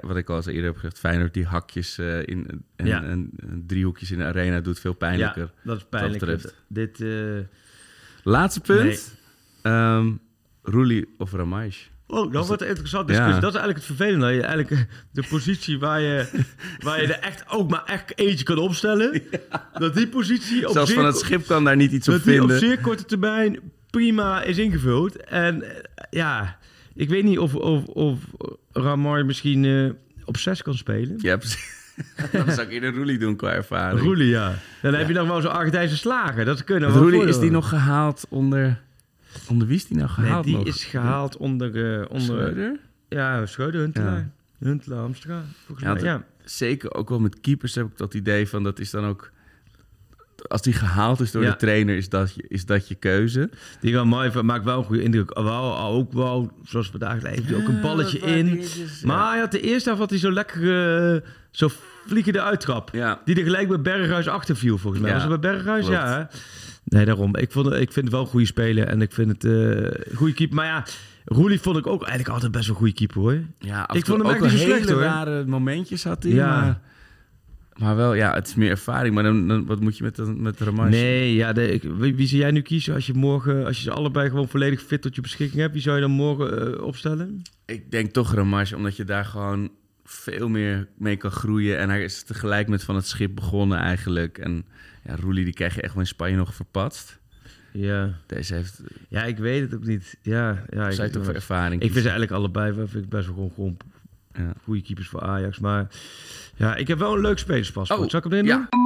wat ik al eens eerder heb gezegd, Feyenoord die hakjes in, en, Ja. en, en driehoekjes in de arena doet veel pijnlijker. Ja, dat is pijnlijk. betreft. Dit, Laatste punt. Nee. Ehm Roelie of Ramaish? Oh, dat wordt een interessante discussie. Ja. Dat is eigenlijk het vervelende. Dat je eigenlijk de positie waar je, waar je er echt ook maar echt eentje kan opstellen. Dat die positie op Zelfs van het schip kan daar niet iets op dat die op vinden. zeer korte termijn prima is ingevuld. En eh, ja, ik weet niet of, of, of Ramar misschien eh, op zes kan spelen. Ja, precies. Dan zou ik in een Roelie doen qua ervaring. Roelie, ja. Dan heb je nog wel zo'n Argentijnse slager. Dat kunnen we Roelie, is die nog gehaald onder... Onder wie is die nou Nee, gehaald die nog? is gehaald onder... eh onder Schreuder? Ja, Schreuder, Huntelaar. Ja. Huntelaar, Amstra, volgens Ja, mij. Ja. Zeker ook wel met keepers heb ik dat idee van... Dat is dan ook... Als die gehaald is door Ja. de trainer, is dat, je, is dat je keuze. Die gaan mooi, maakt wel een goede indruk. Wel, ook wel, zoals vandaag heeft hij ook een balletje in. Maar hij had de eerste helft had hij zo lekker, eh, zo vliegende uittrap. Ja. Die er gelijk bij Berghuis achter viel, volgens mij. Was het bij Berghuis? klopt. Ja. hè? Nee, daarom. Ik, vond, ik vind het wel een goede speler en ik vind het eh, een goede keeper. Maar ja, Roelie vond ik ook eigenlijk altijd best wel een goede keeper, hoor. Ja, Ik vond hem ook niet zo slecht, hele hoor. rare momentjes had hij. Ja. Maar, maar wel, ja, het is meer ervaring. Maar dan, dan, wat moet je met, met Ramais? Nee, ja, de, ik- wie, wie zou jij nu kiezen als je morgen, als je ze allebei gewoon volledig fit tot je beschikking hebt? Wie zou je dan morgen eh, opstellen? Ik denk toch Ramage, omdat je daar gewoon veel meer mee kan groeien. En hij is tegelijk met van het schip begonnen eigenlijk. En ja, Roelie, die krijg je echt wel in Spanje nog verpatst. Ja. Deze heeft, Ja, ik weet het ook niet. Ja, ja ik, zij toch voor ervaring ik vind ze eigenlijk allebei wel- vind ik best wel gewoon, gewoon Ja. goede keepers voor Ajax. Maar ja, ik heb wel een leuk spelerspaspoort. Oh, Zal ik hem erin ja. doen?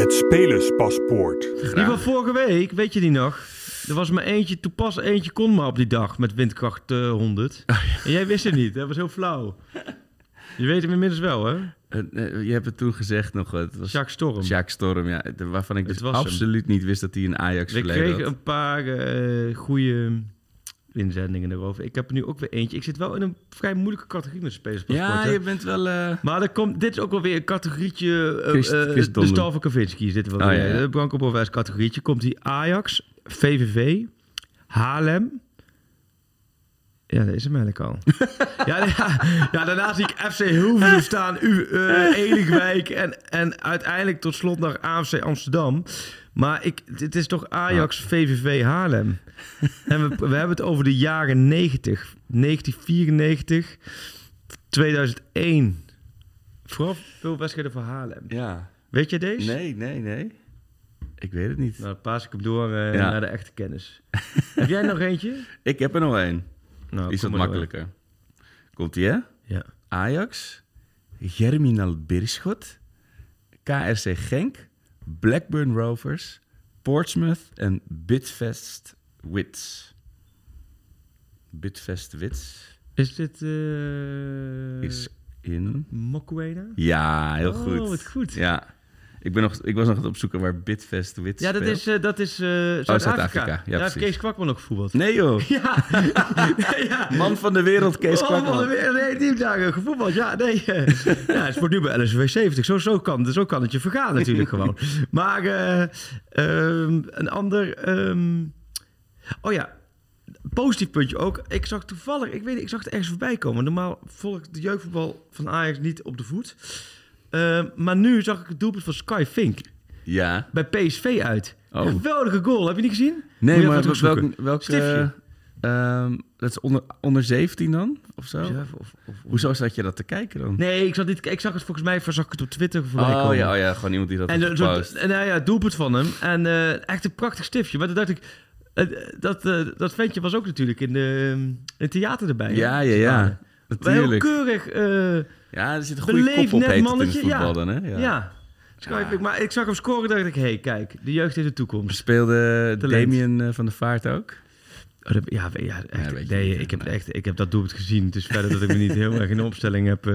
Het spelerspaspoort. Die van vorige week, weet je die nog? Er was maar eentje, toepas eentje kon maar op die dag met windkracht eh, 100. Oh, En jij wist het niet, dat was heel flauw. Je weet hem inmiddels wel, hè? Eh, je hebt het toen gezegd nog. Het was Jacques Storm. Jacques Storm, ja, waarvan ik dus hem. absoluut niet wist dat hij een Ajax We verleden kregen had. een paar eh goede inzendingen erover. Ik heb er nu ook weer eentje. Ik zit wel in een vrij moeilijke categorie met spelerspaspoort. Ja, hè. je bent wel... eh, Maar er komt, dit is ook wel weer een categorietje. eh, Christ- eh, Chris de. Stal Kavinski is dit wel Oh, weer. ja, ja. De Branko Boves categorietje. Komt die Ajax, VVV, Haarlem. Ja, dat is hem eigenlijk al. ja, ja, ja, daarna zie ik FC Hilversum staan, U, Eligwijk en, en uiteindelijk tot slot nog AFC Amsterdam. Maar ik, het is toch Ajax, VVV, Haarlem. en we, we hebben het over de jaren 90, 1994, 2001. Vooral veel wedstrijden voor Haarlem. ja. Weet je deze? Nee, nee, nee. Ik weet het niet. Nou, dan paas ik hem door eh, Ja. naar de echte kennis. Heb jij nog eentje? Ik heb er nog één. Nou, is door. makkelijker. Komt-ie, hè? Ja. Ajax, Germinal Beerschot, KRC Genk, Blackburn Rovers, Portsmouth en Bidvest Wits. Bidvest Wits Is dit... eh is in... Mokwena? Ja, heel Oh, goed. wat goed. Ja. Ik, ben nog, ik was nog aan het opzoeken waar Bidvest Wits Ja, dat speelt. is, eh, dat is eh, Zuid-Afrika. Ja, Daar heeft. Kees Kwakman ook gevoetbald. Nee joh, Ja. ja. man van de wereld Kees Oh, man, Kwakman. weer- Nee, teamdagen gevoetbald. Ja, nee. eh. ja, het wordt nu bij LSV 70. Zo, zo, kan, zo kan het je vergaan natuurlijk gewoon. Maar eh, ehm, een ander... ehm, oh ja, positief puntje ook. Ik zag toevallig, ik weet niet, ik zag het ergens voorbij komen. Normaal volg ik de jeugdvoetbal van Ajax niet op de voet. Ehm, maar nu zag ik het doelpunt van Sky Fink Ja. bij PSV uit. Oh. Geweldige goal. Heb je niet gezien? Nee, je maar even welk, terugzoeken. welk, Stiftje. eh, ehm, dat is onder, onder 17 dan? Of zo? Ja, of- of- Hoezo zat je dat te kijken dan? Nee, ik zag, dit, ik zag het volgens mij zag ik het op Twitter voorbij oh, komen. ja, oh ja, gewoon iemand die dat En, eh, zo, gepost. en nou ja, het doelpunt van hem. En eh, echt een prachtig stiftje. Maar toen dacht ik, eh, dat, eh, dat ventje was ook natuurlijk in, de, in het theater erbij. Ja, ja, ja. Maar heel Natuurlijk. keurig. eh Ja, er zit een goede beleefd kop op net het in mannetje, voetbal ja. dan, hè? ja. Fink. Maar ik zag hem scoren dacht ik, hé, hey, kijk, de jeugd heeft de toekomst. Speelde Talent. Damien eh, van der Vaart ook? Oh, dat- ja, ja, echt, nee, niet, ik heb nee. echt, ik heb dat doelpunt gezien. Is verder dat ik me niet heel erg in de opstelling heb, eh,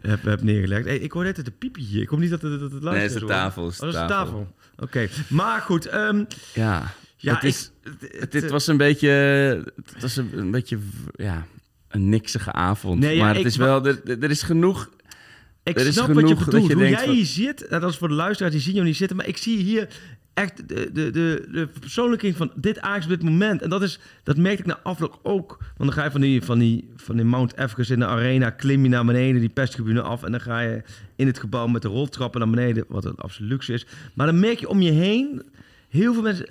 heb, heb neergelegd. Hey, ik hoor net het piepje hier. Ik hoop niet dat het, dat het Nee, het is de tafel. is Oh, de dat is de tafel. tafel. Oké, maar goed. ehm, Ja. ja, het is, ik, het, het was een beetje, het was een, een beetje, ja, een niksige avond. Nee, ja, maar het is wel, er, er is genoeg Ik Er is snap wat je bedoelt. je Hoe denkt jij van- hier zit, dat is voor de luisteraars, die zien jou niet zitten, maar ik zie hier echt de, de, de, de persoonlijking van dit Ajax op dit moment. En dat, is, dat merkte ik na afloop ook. Want dan ga je van die, van die, van die Mount Everest in de arena, klim je naar beneden, die perstribune af. En dan ga je in het gebouw met de roltrappen naar beneden, wat een absoluut luxe is. Maar dan merk je om je heen, heel veel mensen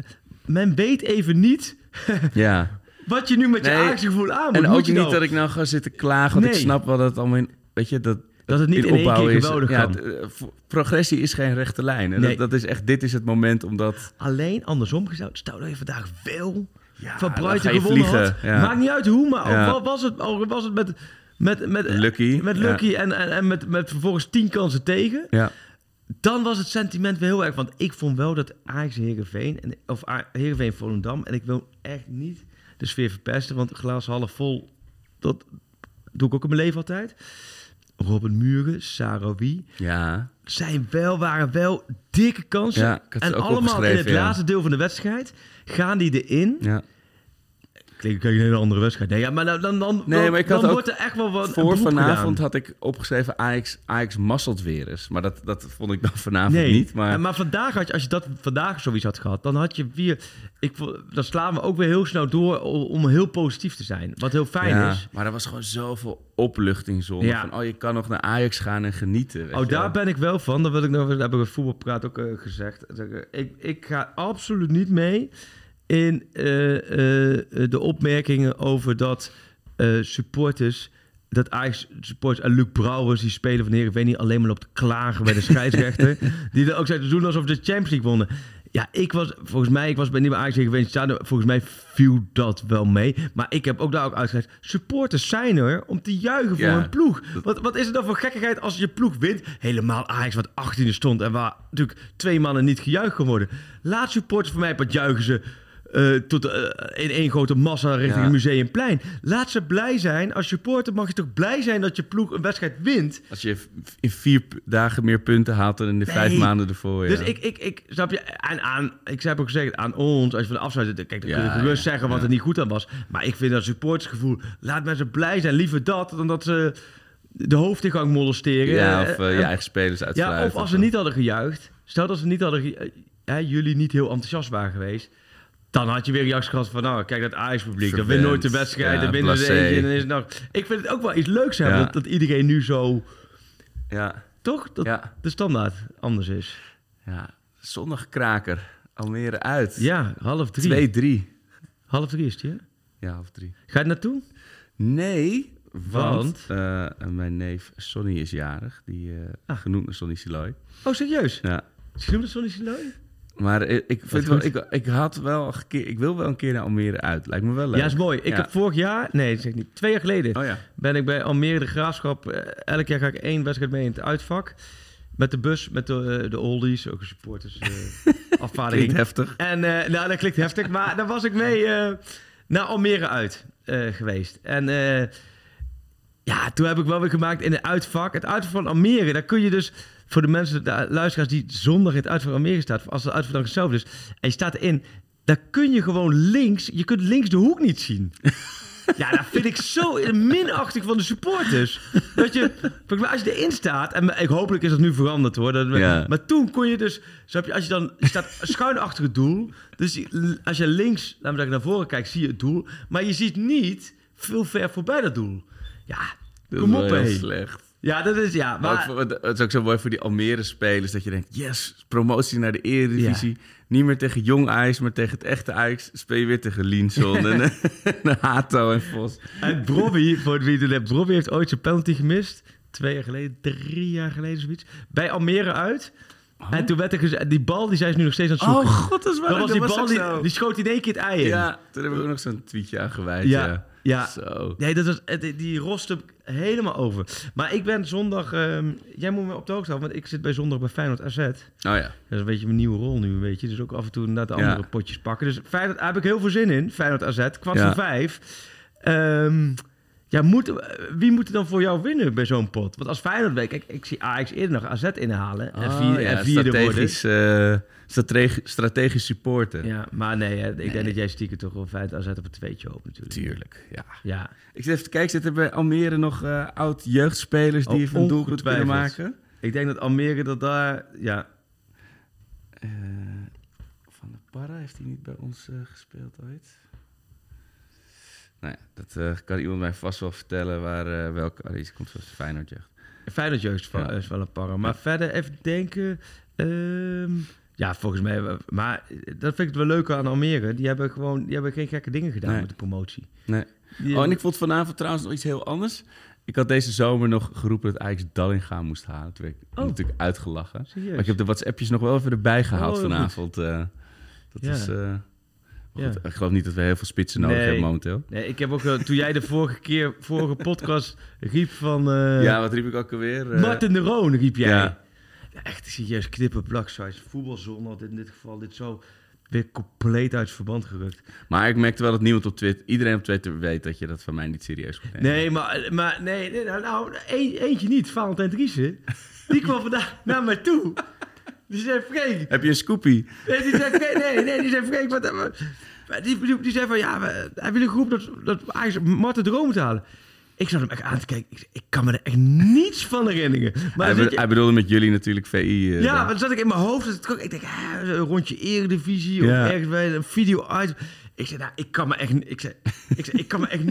men weet even niet Ja. wat je nu met je Nee. Ajax gevoel aan moet. En ook niet nou- dat ik nou ga zitten klagen, want ik snap wel dat het allemaal in, weet je, dat, Dat het niet in één keer is. geweldig kan. het, eh, progressie is geen rechte lijn. En Nee. dat, dat is echt, dit is het moment omdat... Alleen andersom gezegd, stel dat je vandaag Ja, van je gewonnen vliegen, had. ja. Maakt niet uit hoe, maar Ja. wa- was het, was het met, met, met, Lucky, met. Lucky en, en, en met, met vervolgens tien kansen tegen. Ja, Dan was het sentiment weer heel erg. Want ik vond wel dat Ajax Heerenveen, en, of Heerenveen Volendam, en ik wil echt niet de sfeer verpesten, want glas half vol, dat doe ik ook in mijn leven altijd. Robin Muren, Sarawi, ja. zijn wel, waren wel dikke kansen. Ja, en allemaal in het laatste deel van de wedstrijd gaan die erin. ja. Klinkt een hele andere wedstrijd. Nee, ja, maar dan, dan, dan, Nee, maar ik had dan wordt er echt wel wat een Voor vanavond gedaan. had ik opgeschreven Ajax, Ajax masselt weer eens. Maar dat, dat vond ik dan vanavond Nee, niet. Maar, maar vandaag had je, als je dat vandaag zoiets had gehad, dan had je weer. Ik, dan slaan we ook weer heel snel door om heel positief te zijn. Wat heel fijn ja, is. maar er was gewoon zoveel opluchting zonder. Ja. Van, oh, je kan nog naar Ajax gaan en genieten. weet Oh, daar wel. ben ik wel van. Dat wil ik nog. Dat heb ik bij voetbalpraat ook eh, gezegd. Ik, ik ga absoluut niet mee in eh, eh, de opmerkingen over dat eh, supporters. Dat Ajax supporters en Luc Brouwers, die spelen van Heerenveen, niet alleen maar loopt te klagen bij de scheidsrechter. die dan ook zeggen te doen alsof ze de Champions League wonnen. Ja, ik was, volgens mij, ik was bij nieuwe Ajax Heerenveen staan. Volgens mij viel dat wel mee. Maar ik heb ook daar ook uitgelegd. Supporters zijn er om te juichen voor Ja. hun ploeg. Wat, wat is het dan voor gekkigheid als je ploeg wint? Helemaal Ajax wat 18e stond en waar natuurlijk twee mannen niet gejuicht kon worden. Laat supporters voor mij wat juichen ze eh, tot eh, in één grote massa richting Ja. het Museumplein. Laat ze blij zijn. Als supporter mag je toch blij zijn dat je ploeg een wedstrijd wint. Als je in vier dagen meer punten haalt dan in de vijf maanden ervoor. Ja. Dus ik, ik, ik, snap je, en aan, ik heb ook gezegd, aan ons, als je van de afsluiting, kijk, dan kun je Ja, gerust ja, zeggen wat er niet goed aan was. Maar ik vind dat supportersgevoel, laat mensen blij zijn, liever dat, dan dat ze de hoofdingang molesteren. ja, of eh, je eigen spelers uitsluiten. Ja, of als ze niet hadden gejuicht. Stel dat ze niet hadden jullie niet heel enthousiast waren geweest. Dan had je weer reacties gehad van, nou, kijk dat Ajax-publiek. Dan wint nooit de wedstrijd, Ja, dan winnen ze eentje. En dan is het nog... Ik vind het ook wel iets leuks hebben, Ja. dat, dat iedereen nu zo... Ja, Toch? Dat Ja. de standaard anders is. ja. Zondag kraker. Almere uit. Ja, half drie. 2-3. Half drie is het, ja? Ja, half drie. Ga je naartoe? Nee, want, Want? eh, mijn neef Sonny is jarig. Die eh, Ah. genoemd naar Sonny Siloy. Oh, serieus? Ja. Schreeuw dat Sonny Siloy? Maar ik, ik, vind wel, ik, ik had wel een keer, ik wil wel een keer naar Almere uit. Lijkt me wel leuk. Ja, is mooi. Ik Ja. heb vorig jaar, nee, zeg niet, twee jaar geleden, Oh ja. ben ik bij Almere de Graafschap. eh, elk jaar ga ik één wedstrijd mee in het uitvak. Met de bus, met de, eh, de oldies, ook een supporters eh afvaardiging. Klinkt heftig. En nou, dat klinkt heftig, maar daar was ik mee naar Almere uit geweest. En ja, toen heb ik wel weer gemaakt in het uitvak. Het uitvak van Almere, daar kun je dus voor de mensen, de luisteraars die zondag in het uitvak van Almere staat, als het uitvak dan hetzelfde is, en je staat erin, daar kun je gewoon links, je kunt links de hoek niet zien. Ja, dat vind ik zo minachtig van de supporters. Dat je, als je erin staat, en ik hopelijk is dat nu veranderd hoor. Dat, Ja. Maar toen kon je dus, als je dan je staat schuin achter het doel. Dus als je links, laten we zeggen, naar voren kijkt, zie je het doel. Maar je ziet niet veel ver voorbij dat doel. Ja, Dat kom op hé. slecht. Ja, dat is, ja. Maar voor- het is ook zo mooi voor die Almere-spelers dat je denkt, yes, promotie naar de Eredivisie. Niet meer tegen Jong Ajax, maar tegen het echte Ajax. Speel je weer tegen Linson en, en Hato en Vos. en Brobby, voor wie het hebt, Brobby heeft ooit zijn penalty gemist. Twee jaar geleden, drie jaar geleden zoiets. Bij Almere uit. En toen werd er gezegd, die bal die zijn ze nu nog steeds aan het zoeken. Oh god, dat is waar. dat was die bal, die, die schoot in één keer het ei in. Ja, toen heb ik ook nog zo'n tweetje aan gewijd. Ja, Ja, ja. Zo. Nee, dat was, die roste helemaal over. Maar ik ben zondag... ehm, jij moet me op de hoogte houden, want ik zit bij zondag bij Feyenoord AZ. Dat Oh ja. is een beetje mijn nieuwe rol nu, een beetje. Dus ook af en toe inderdaad de Ja. andere potjes pakken. Dus Feyenoord, daar heb ik heel veel zin in. Feyenoord AZ, kwart Ja. voor vijf. Ehm, ja, moet, wie moet er dan voor jou winnen bij zo'n pot? Want als Feyenoord weet, kijk, ik zie Ajax eerder nog AZ inhalen. en, Oh, vier, ja, en vierde worden. strategisch, strategi- strategisch supporter. Ja, maar nee, hè, ik denk dat jij stiekem toch wel Feyenoord AZ op een tweetje hoopt natuurlijk. Tuurlijk, ja. Ja, Ik zit even te kijken, zitten er bij Almere nog eh, oud jeugdspelers die Oh, een doelpunt kunnen maken? ik denk dat Almere dat daar... Ja, Eh, van de Parra heeft hij niet bij ons eh, gespeeld ooit? Nou ja, dat kan iemand mij vast wel vertellen waar welke... Oh, komt van Feyenoord jeugd. Feyenoord jeugd is wel, Ja. is wel een parra. Maar verder even denken... ehm, Ja, volgens mij. Maar dat vind ik wel leuk aan Almere. Die hebben gewoon die hebben geen gekke dingen gedaan Nee. met de promotie. Nee. Die Oh, en ik vond vanavond trouwens nog iets heel anders. Ik had deze zomer nog geroepen dat Ajax Dallinga moest halen. Toen werd ik Oh. natuurlijk uitgelachen. Serieus? Maar ik heb de WhatsAppjes nog wel even erbij gehaald Oh, vanavond. eh. dat Ja. is... eh, Ja. Ik geloof niet dat we heel veel spitsen nodig Nee. hebben momenteel. Nee, ik heb ook eh, toen jij de vorige keer, vorige podcast riep van. ja, wat riep ik ook alweer? Eh, Martin de Roon riep jij. ja. Ja, echt serieus knippen, zoals voetbalzone had in dit geval dit zo weer compleet uit verband gerukt. Maar ik merkte wel dat niemand op Twitter... Iedereen op Twitter weet dat je dat van mij niet serieus moet nemen. Nee, maar, maar nee, nee nou, nou een- eentje niet, Valentijn Driessen. Die kwam vandaag naar mij toe. Die zei, Freek, Heb je een scoopie? Nee, die zei, Freek, nee, nee, die zei, Freek, wat, wat- die, die, die zei van, ja, we, hij wil een groep dat, dat eigenlijk Marten Droom moet halen. Ik zat hem echt aan te kijken. Ik, ik kan me er echt niets van herinneren. Maar hij, be- je- hij bedoelde met jullie natuurlijk VI. eh, ja, dan. maar dan zat ik in mijn hoofd. dat Ik, ik denk, hè, een rondje eredivisie Ja. of ergens bij een video uit. Ik zei, nou, ik kan me echt... Ik zei, ik, zei, ik kan me echt...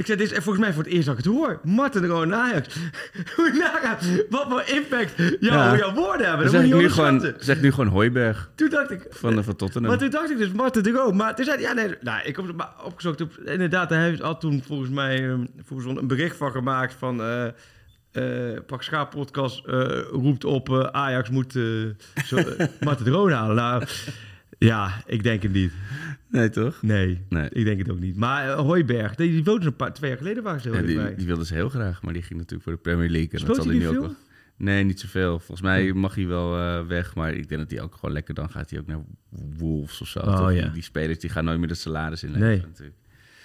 Ik zei, dit is volgens mij voor het eerst dat ik het hoor. Martin gewoon Ajax. Hoe wat voor impact Ja. jouw woorden hebben. Dat zeg, moet je nu gewoon, zeg nu gewoon Hooiberg Toen dacht ik... van, van Tottenham. Maar toen dacht ik dus Marten de Roon. Maar toen zei hij, ja nee, nou, ik heb maar opgezocht. Op, inderdaad, hij heeft al toen volgens mij ehm, volgens een bericht van gemaakt van... eh Pak Schaap podcast eh, roept op Ajax moet eh zo, Marten de Roon halen. Nou, ja, ik denk het niet. Nee, toch? Nee, Nee. ik denk het ook niet. Maar eh, Hooiberg, die, die woonde een paar, twee jaar geleden waren ze heel Ja, die, dichtbij. die wilde ze heel graag, maar die ging natuurlijk voor de Premier League. En dat zal hij nu niet ook veel? wel. Nee, niet zoveel. Volgens mij mag hij wel eh, weg, maar ik denk dat hij ook gewoon lekker... Dan gaat hij ook naar Wolves of zo. Oh, toch? ja. die, die spelers die gaan nooit meer de salaris inleveren Nee. natuurlijk.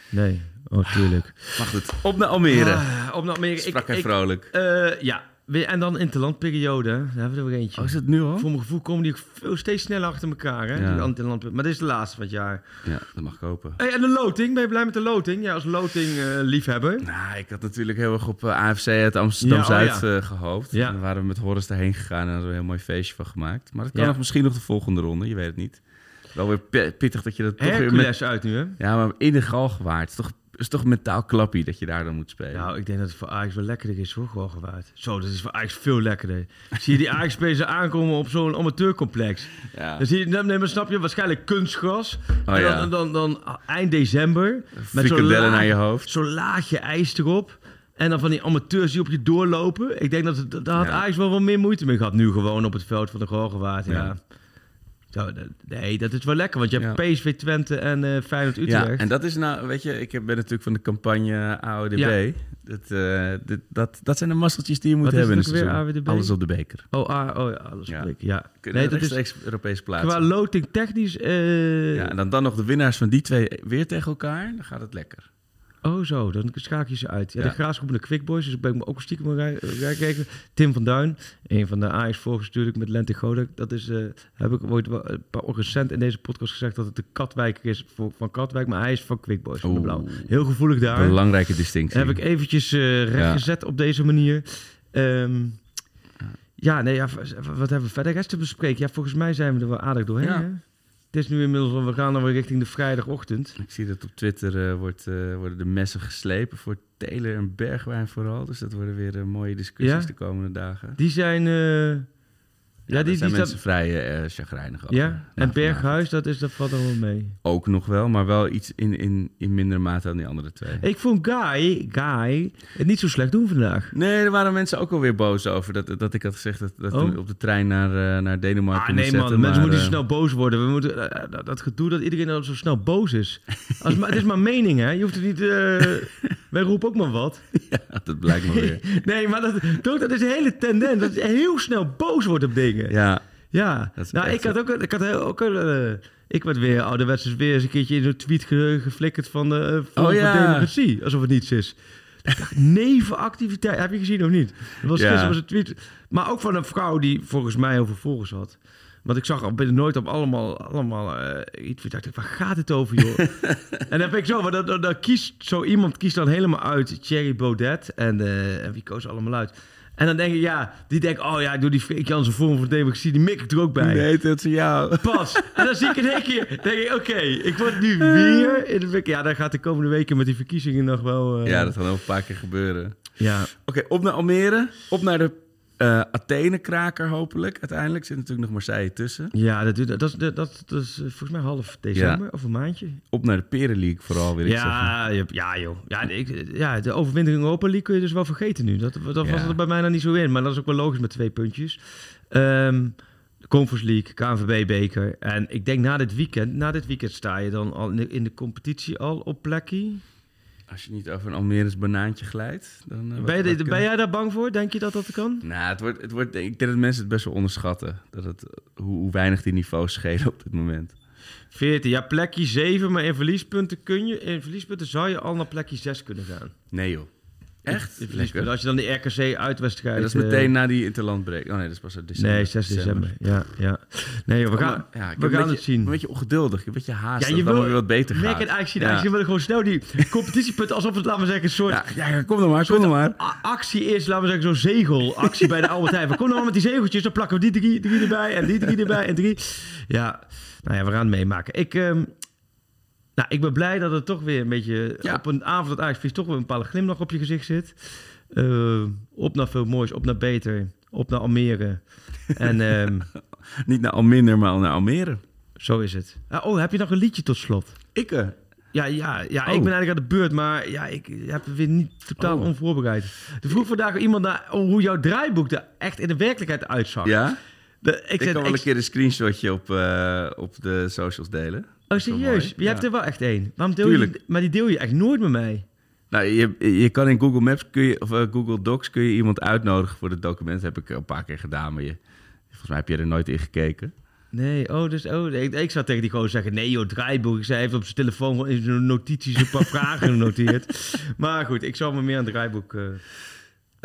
Nee, oh tuurlijk. Maar goed, op naar Almere. Ah, op naar Almere. Sprak ik, vrolijk. eh, ja, Weer- en dan interlandperiode. Daar hebben we er weer eentje. Oh, is het nu al? Voor mijn gevoel komen die ook veel, steeds sneller achter elkaar. Hè? Ja. Die maar dit is de laatste van het jaar. Ja, dat mag ik hopen. Hey, en de loting. Ben je blij met de loting? Ja, als loting-liefhebber. Nou, ik had natuurlijk heel erg op eh, AFC uit Amsterdam-Zuid Ja, oh eh, gehoopt. Ja. En dan waren we met Horus daarheen gegaan en hadden we een heel mooi feestje van gemaakt. Maar dat kan nog misschien nog de volgende ronde, je weet het niet. Wel weer pi- pittig dat je dat toch weer met... Uit nu, hè? Ja, maar in de Galgenwaard. Het is toch, is toch mentaal klappie dat je daar dan moet spelen. Nou, ik denk dat het voor Ajax wel lekkerder is, hoor, gewoon gewaard. Zo, dat is voor Ajax veel lekkerder. zie je die Ajax-spelers aankomen op zo'n amateurcomplex. ja. Dan zie je, nee, maar snap je, waarschijnlijk kunstgras. Oh, en dan, ja. dan, dan, eind december. Met zo'n laag- naar je hoofd. Zo'n laagje ijs erop. En dan van die amateurs die op je doorlopen. Ik denk dat het, daar had Ja. Ajax wel wat meer moeite mee gehad. Nu gewoon op het veld van de Galgenwaard. Ja. Ja. Zo, nee, dat is wel lekker. Want je hebt Ja. PSV Twente en eh Feyenoord Utrecht. Ja, en dat is nou, weet je, ik ben natuurlijk van de campagne AODB. Ja. Dat, eh, dit- dat, dat zijn de masseltjes die je moet Wat hebben in het seizoen. AWDB? Alles op de beker. Oh, ah, oh ja, alles Ja. blik. Ja. Kunnen Nee, dat is Europees plaatsen. qua loting technisch... eh, ja, en dan, dan nog de winnaars van die twee weer tegen elkaar. Dan gaat het lekker. Oh zo, dan schakel je ze uit. Ja, Ja. De Graafschap en de Quick Boys, dus ik ben ook stiekem gaan kijken. Tim van Duin, een van de Ajax volgers natuurlijk met Lente Godek. Dat is, eh, heb ik ooit wel een paar recent in deze podcast gezegd dat het de Katwijker is voor, van Katwijk, maar hij is van Quick Boys van de. Blauw. Heel gevoelig daar. Belangrijke distinctie. Heb ik eventjes eh rechtgezet op deze manier. Ehm, ja, nee, ja, wat hebben we verder rest te bespreken? Ja, volgens mij zijn we er wel aardig doorheen. Ja. Hè? Het is nu inmiddels, we gaan dan weer richting de vrijdagochtend. Ik zie dat op Twitter eh, wordt, eh, worden de messen geslepen voor Taylor en Bergwijn vooral. Dus dat worden weer eh, mooie discussies Ja? de komende dagen. Die zijn... eh, ja, die, zijn die mensen vrij eh chagrijnig over. Ja, en. Berghuis, dat, is, dat valt er wel mee. Ook nog wel, maar wel iets in, in, in mindere mate dan die andere twee. Ik vond Guy, Guy het niet zo slecht doen vandaag. Nee, er waren mensen ook alweer boos over dat, dat ik had gezegd dat, dat Oh. we op de trein naar, eh, naar Denemarken Ah, nee moest man, zetten, mensen moeten eh, zo snel boos worden. We moeten, eh, dat, dat gedoe dat iedereen dan zo snel boos is. Als, maar, het is maar mening, hè. Je hoeft het niet... eh, wij roepen ook maar wat. Ja, dat blijkt maar weer. Nee, maar dat, toch, dat is een hele tendens. Dat je heel snel boos wordt op dingen. Ja, Ja, nou, ik had ook, ik had ook een, eh, ik werd weer ouderwets weer eens een keertje in een tweet ge- geflikkerd van de uh, Forum Oh, ja. Democratie, alsof het niets is. Nevenactiviteit, heb je gezien of niet? Dat was Ja. gisteren was een tweet, maar ook van een vrouw die volgens mij over volgers had. Want ik zag al binnen nooit op allemaal, allemaal eh iets. Ik dacht, waar gaat het over, joh? en dan heb ik zo, maar dan, dan, dan kiest zo iemand kiest dan helemaal uit Thierry Baudet en, eh, en wie koos allemaal uit. En dan denk ik, ja, die denkt, oh ja, ik doe die Freek Jansen vorm van democratie, die mik ik er ook bij. nee, dat is jou. Pas. En dan zie ik in één keer, denk ik, oké, ik word nu weer in de. Ja, dan gaat de komende weken met die verkiezingen nog wel. eh, Ja, dat gaat nog een paar keer gebeuren. ja. Oké, op naar Almere. Op naar de Eh, Athene kraker hopelijk uiteindelijk. Zit natuurlijk nog Marseille tussen. Ja, dat, duurt- dat, is, dat, dat, dat is eh, volgens mij half december of een maandje. Op naar de Peren League vooral, wil ik zeggen. Ja, je- ja, joh. Ja, ik, ja, de overwinning in Europa League kun je dus wel vergeten nu. Dat, dat was er bij mij nog niet zo in. Maar dat is ook wel logisch met twee puntjes. De Conference League, KNVB-beker. En ik denk na dit weekend, na dit weekend sta je dan al in de, in de competitie al op plekje. Als je niet over een Almeres banaantje glijdt, dan... eh, Ben, je, jij daar bang voor? Denk je dat dat kan? Nou, het wordt, het wordt, ik denk dat mensen het best wel onderschatten. Dat het, hoe, hoe weinig die niveaus schelen op dit moment. 14, ja, plekje 7, maar in verliespunten kun je, in verliespunten zou je al naar plekje 6 kunnen gaan. Nee joh. Echt? Lekker. Als je dan de RKC uitwedstrijd... Ja, dat is eh, meteen na die interlandbreek. Oh nee, dat is pas uit december. Nee, 6 december. Ja, ja. Nee, joh, we gaan, ja, ik we gaan een het beetje- zien. Een beetje ongeduldig, een beetje haast. Ja, je wil- weer wat beter eigenlijk zien. Ja. Eigenlijk willen gewoon snel die competitiepunten alsof het, laten we zeggen, een soort Ja, ja, kom dan maar, kom dan maar. actie is, laten we zeggen, zo'n zegelactie bij de Albert Heijn. Kom nou maar met die zegeltjes, dan plakken we die drie, drie erbij en die drie erbij en drie. Ja, nou ja, we gaan het meemaken. Ik, ehm, nou, ik ben blij dat het toch weer een beetje Ja. op een avond dat Ajax toch weer een bepaalde glimlach op je gezicht zit. Eh, op naar veel moois, op naar beter, op naar Almere. En ehm, Niet naar Alminder, maar naar Almere. zo is het. Ah, oh, heb je nog een liedje tot slot? Ik, eh, Ja, ja, ja Oh. ik ben eigenlijk aan de beurt, maar ja, ik heb weer niet totaal Oh. onvoorbereid. Er vroeg vandaag iemand naar oh, hoe jouw draaiboek er echt in de werkelijkheid uitzag. ja? De, ik Ik zei, kan wel ik- een keer een screenshotje op, eh, op de socials delen. Oh, serieus? Je Ja. hebt er wel echt één. Waarom deel Tuurlijk. je, maar die deel je echt nooit met mij. Nou, je, je kan in Google Maps kun je, of eh, Google Docs kun je iemand uitnodigen voor het document. Dat heb ik een paar keer gedaan, maar je, volgens mij heb je er nooit in gekeken. Nee, oh, dus, oh, ik, ik zou tegen die gewoon zeggen, nee joh, draaiboek. Ik zei, hij heeft op zijn telefoon in zijn notities een paar vragen genoteerd. Maar goed, ik zal me meer aan het draaiboek... eh,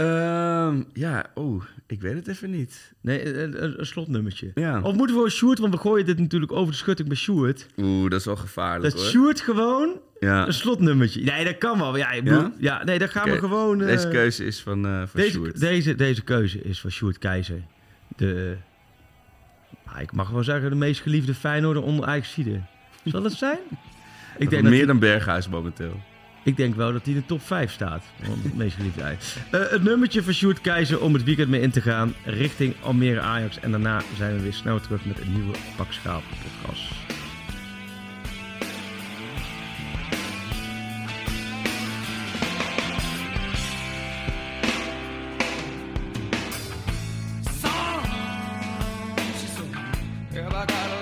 Ehm, ja, oh, ik weet het even niet. nee, een, slotnummertje. Ja. Of moeten we voor Sjoerd, want we gooien dit natuurlijk over de schutting bij Sjoerd. Oeh, dat is wel gevaarlijk Dat hoor. Sjoerd gewoon Ja. Een slotnummertje. Nee, dat kan wel. Ja, ik Ja? bedoel- ja? nee, dan gaan we gewoon... eh, Deze keuze is van, eh van deze, Sjoerd. deze, deze keuze is van Sjoerd Keizer. De, nou, ik mag wel zeggen, de meest geliefde Feyenoorder onder Ajaxide. Zal dat zijn? ik, denk dat meer die- dan Berghuis momenteel. Ik denk wel dat hij in de top 5 staat. Van het meest geliefde. Eh, het nummertje van Sjoerd Keizer om het weekend mee in te gaan. Richting Almere Ajax. En daarna zijn we weer snel terug met een nieuwe Pak Schaap podcast. Got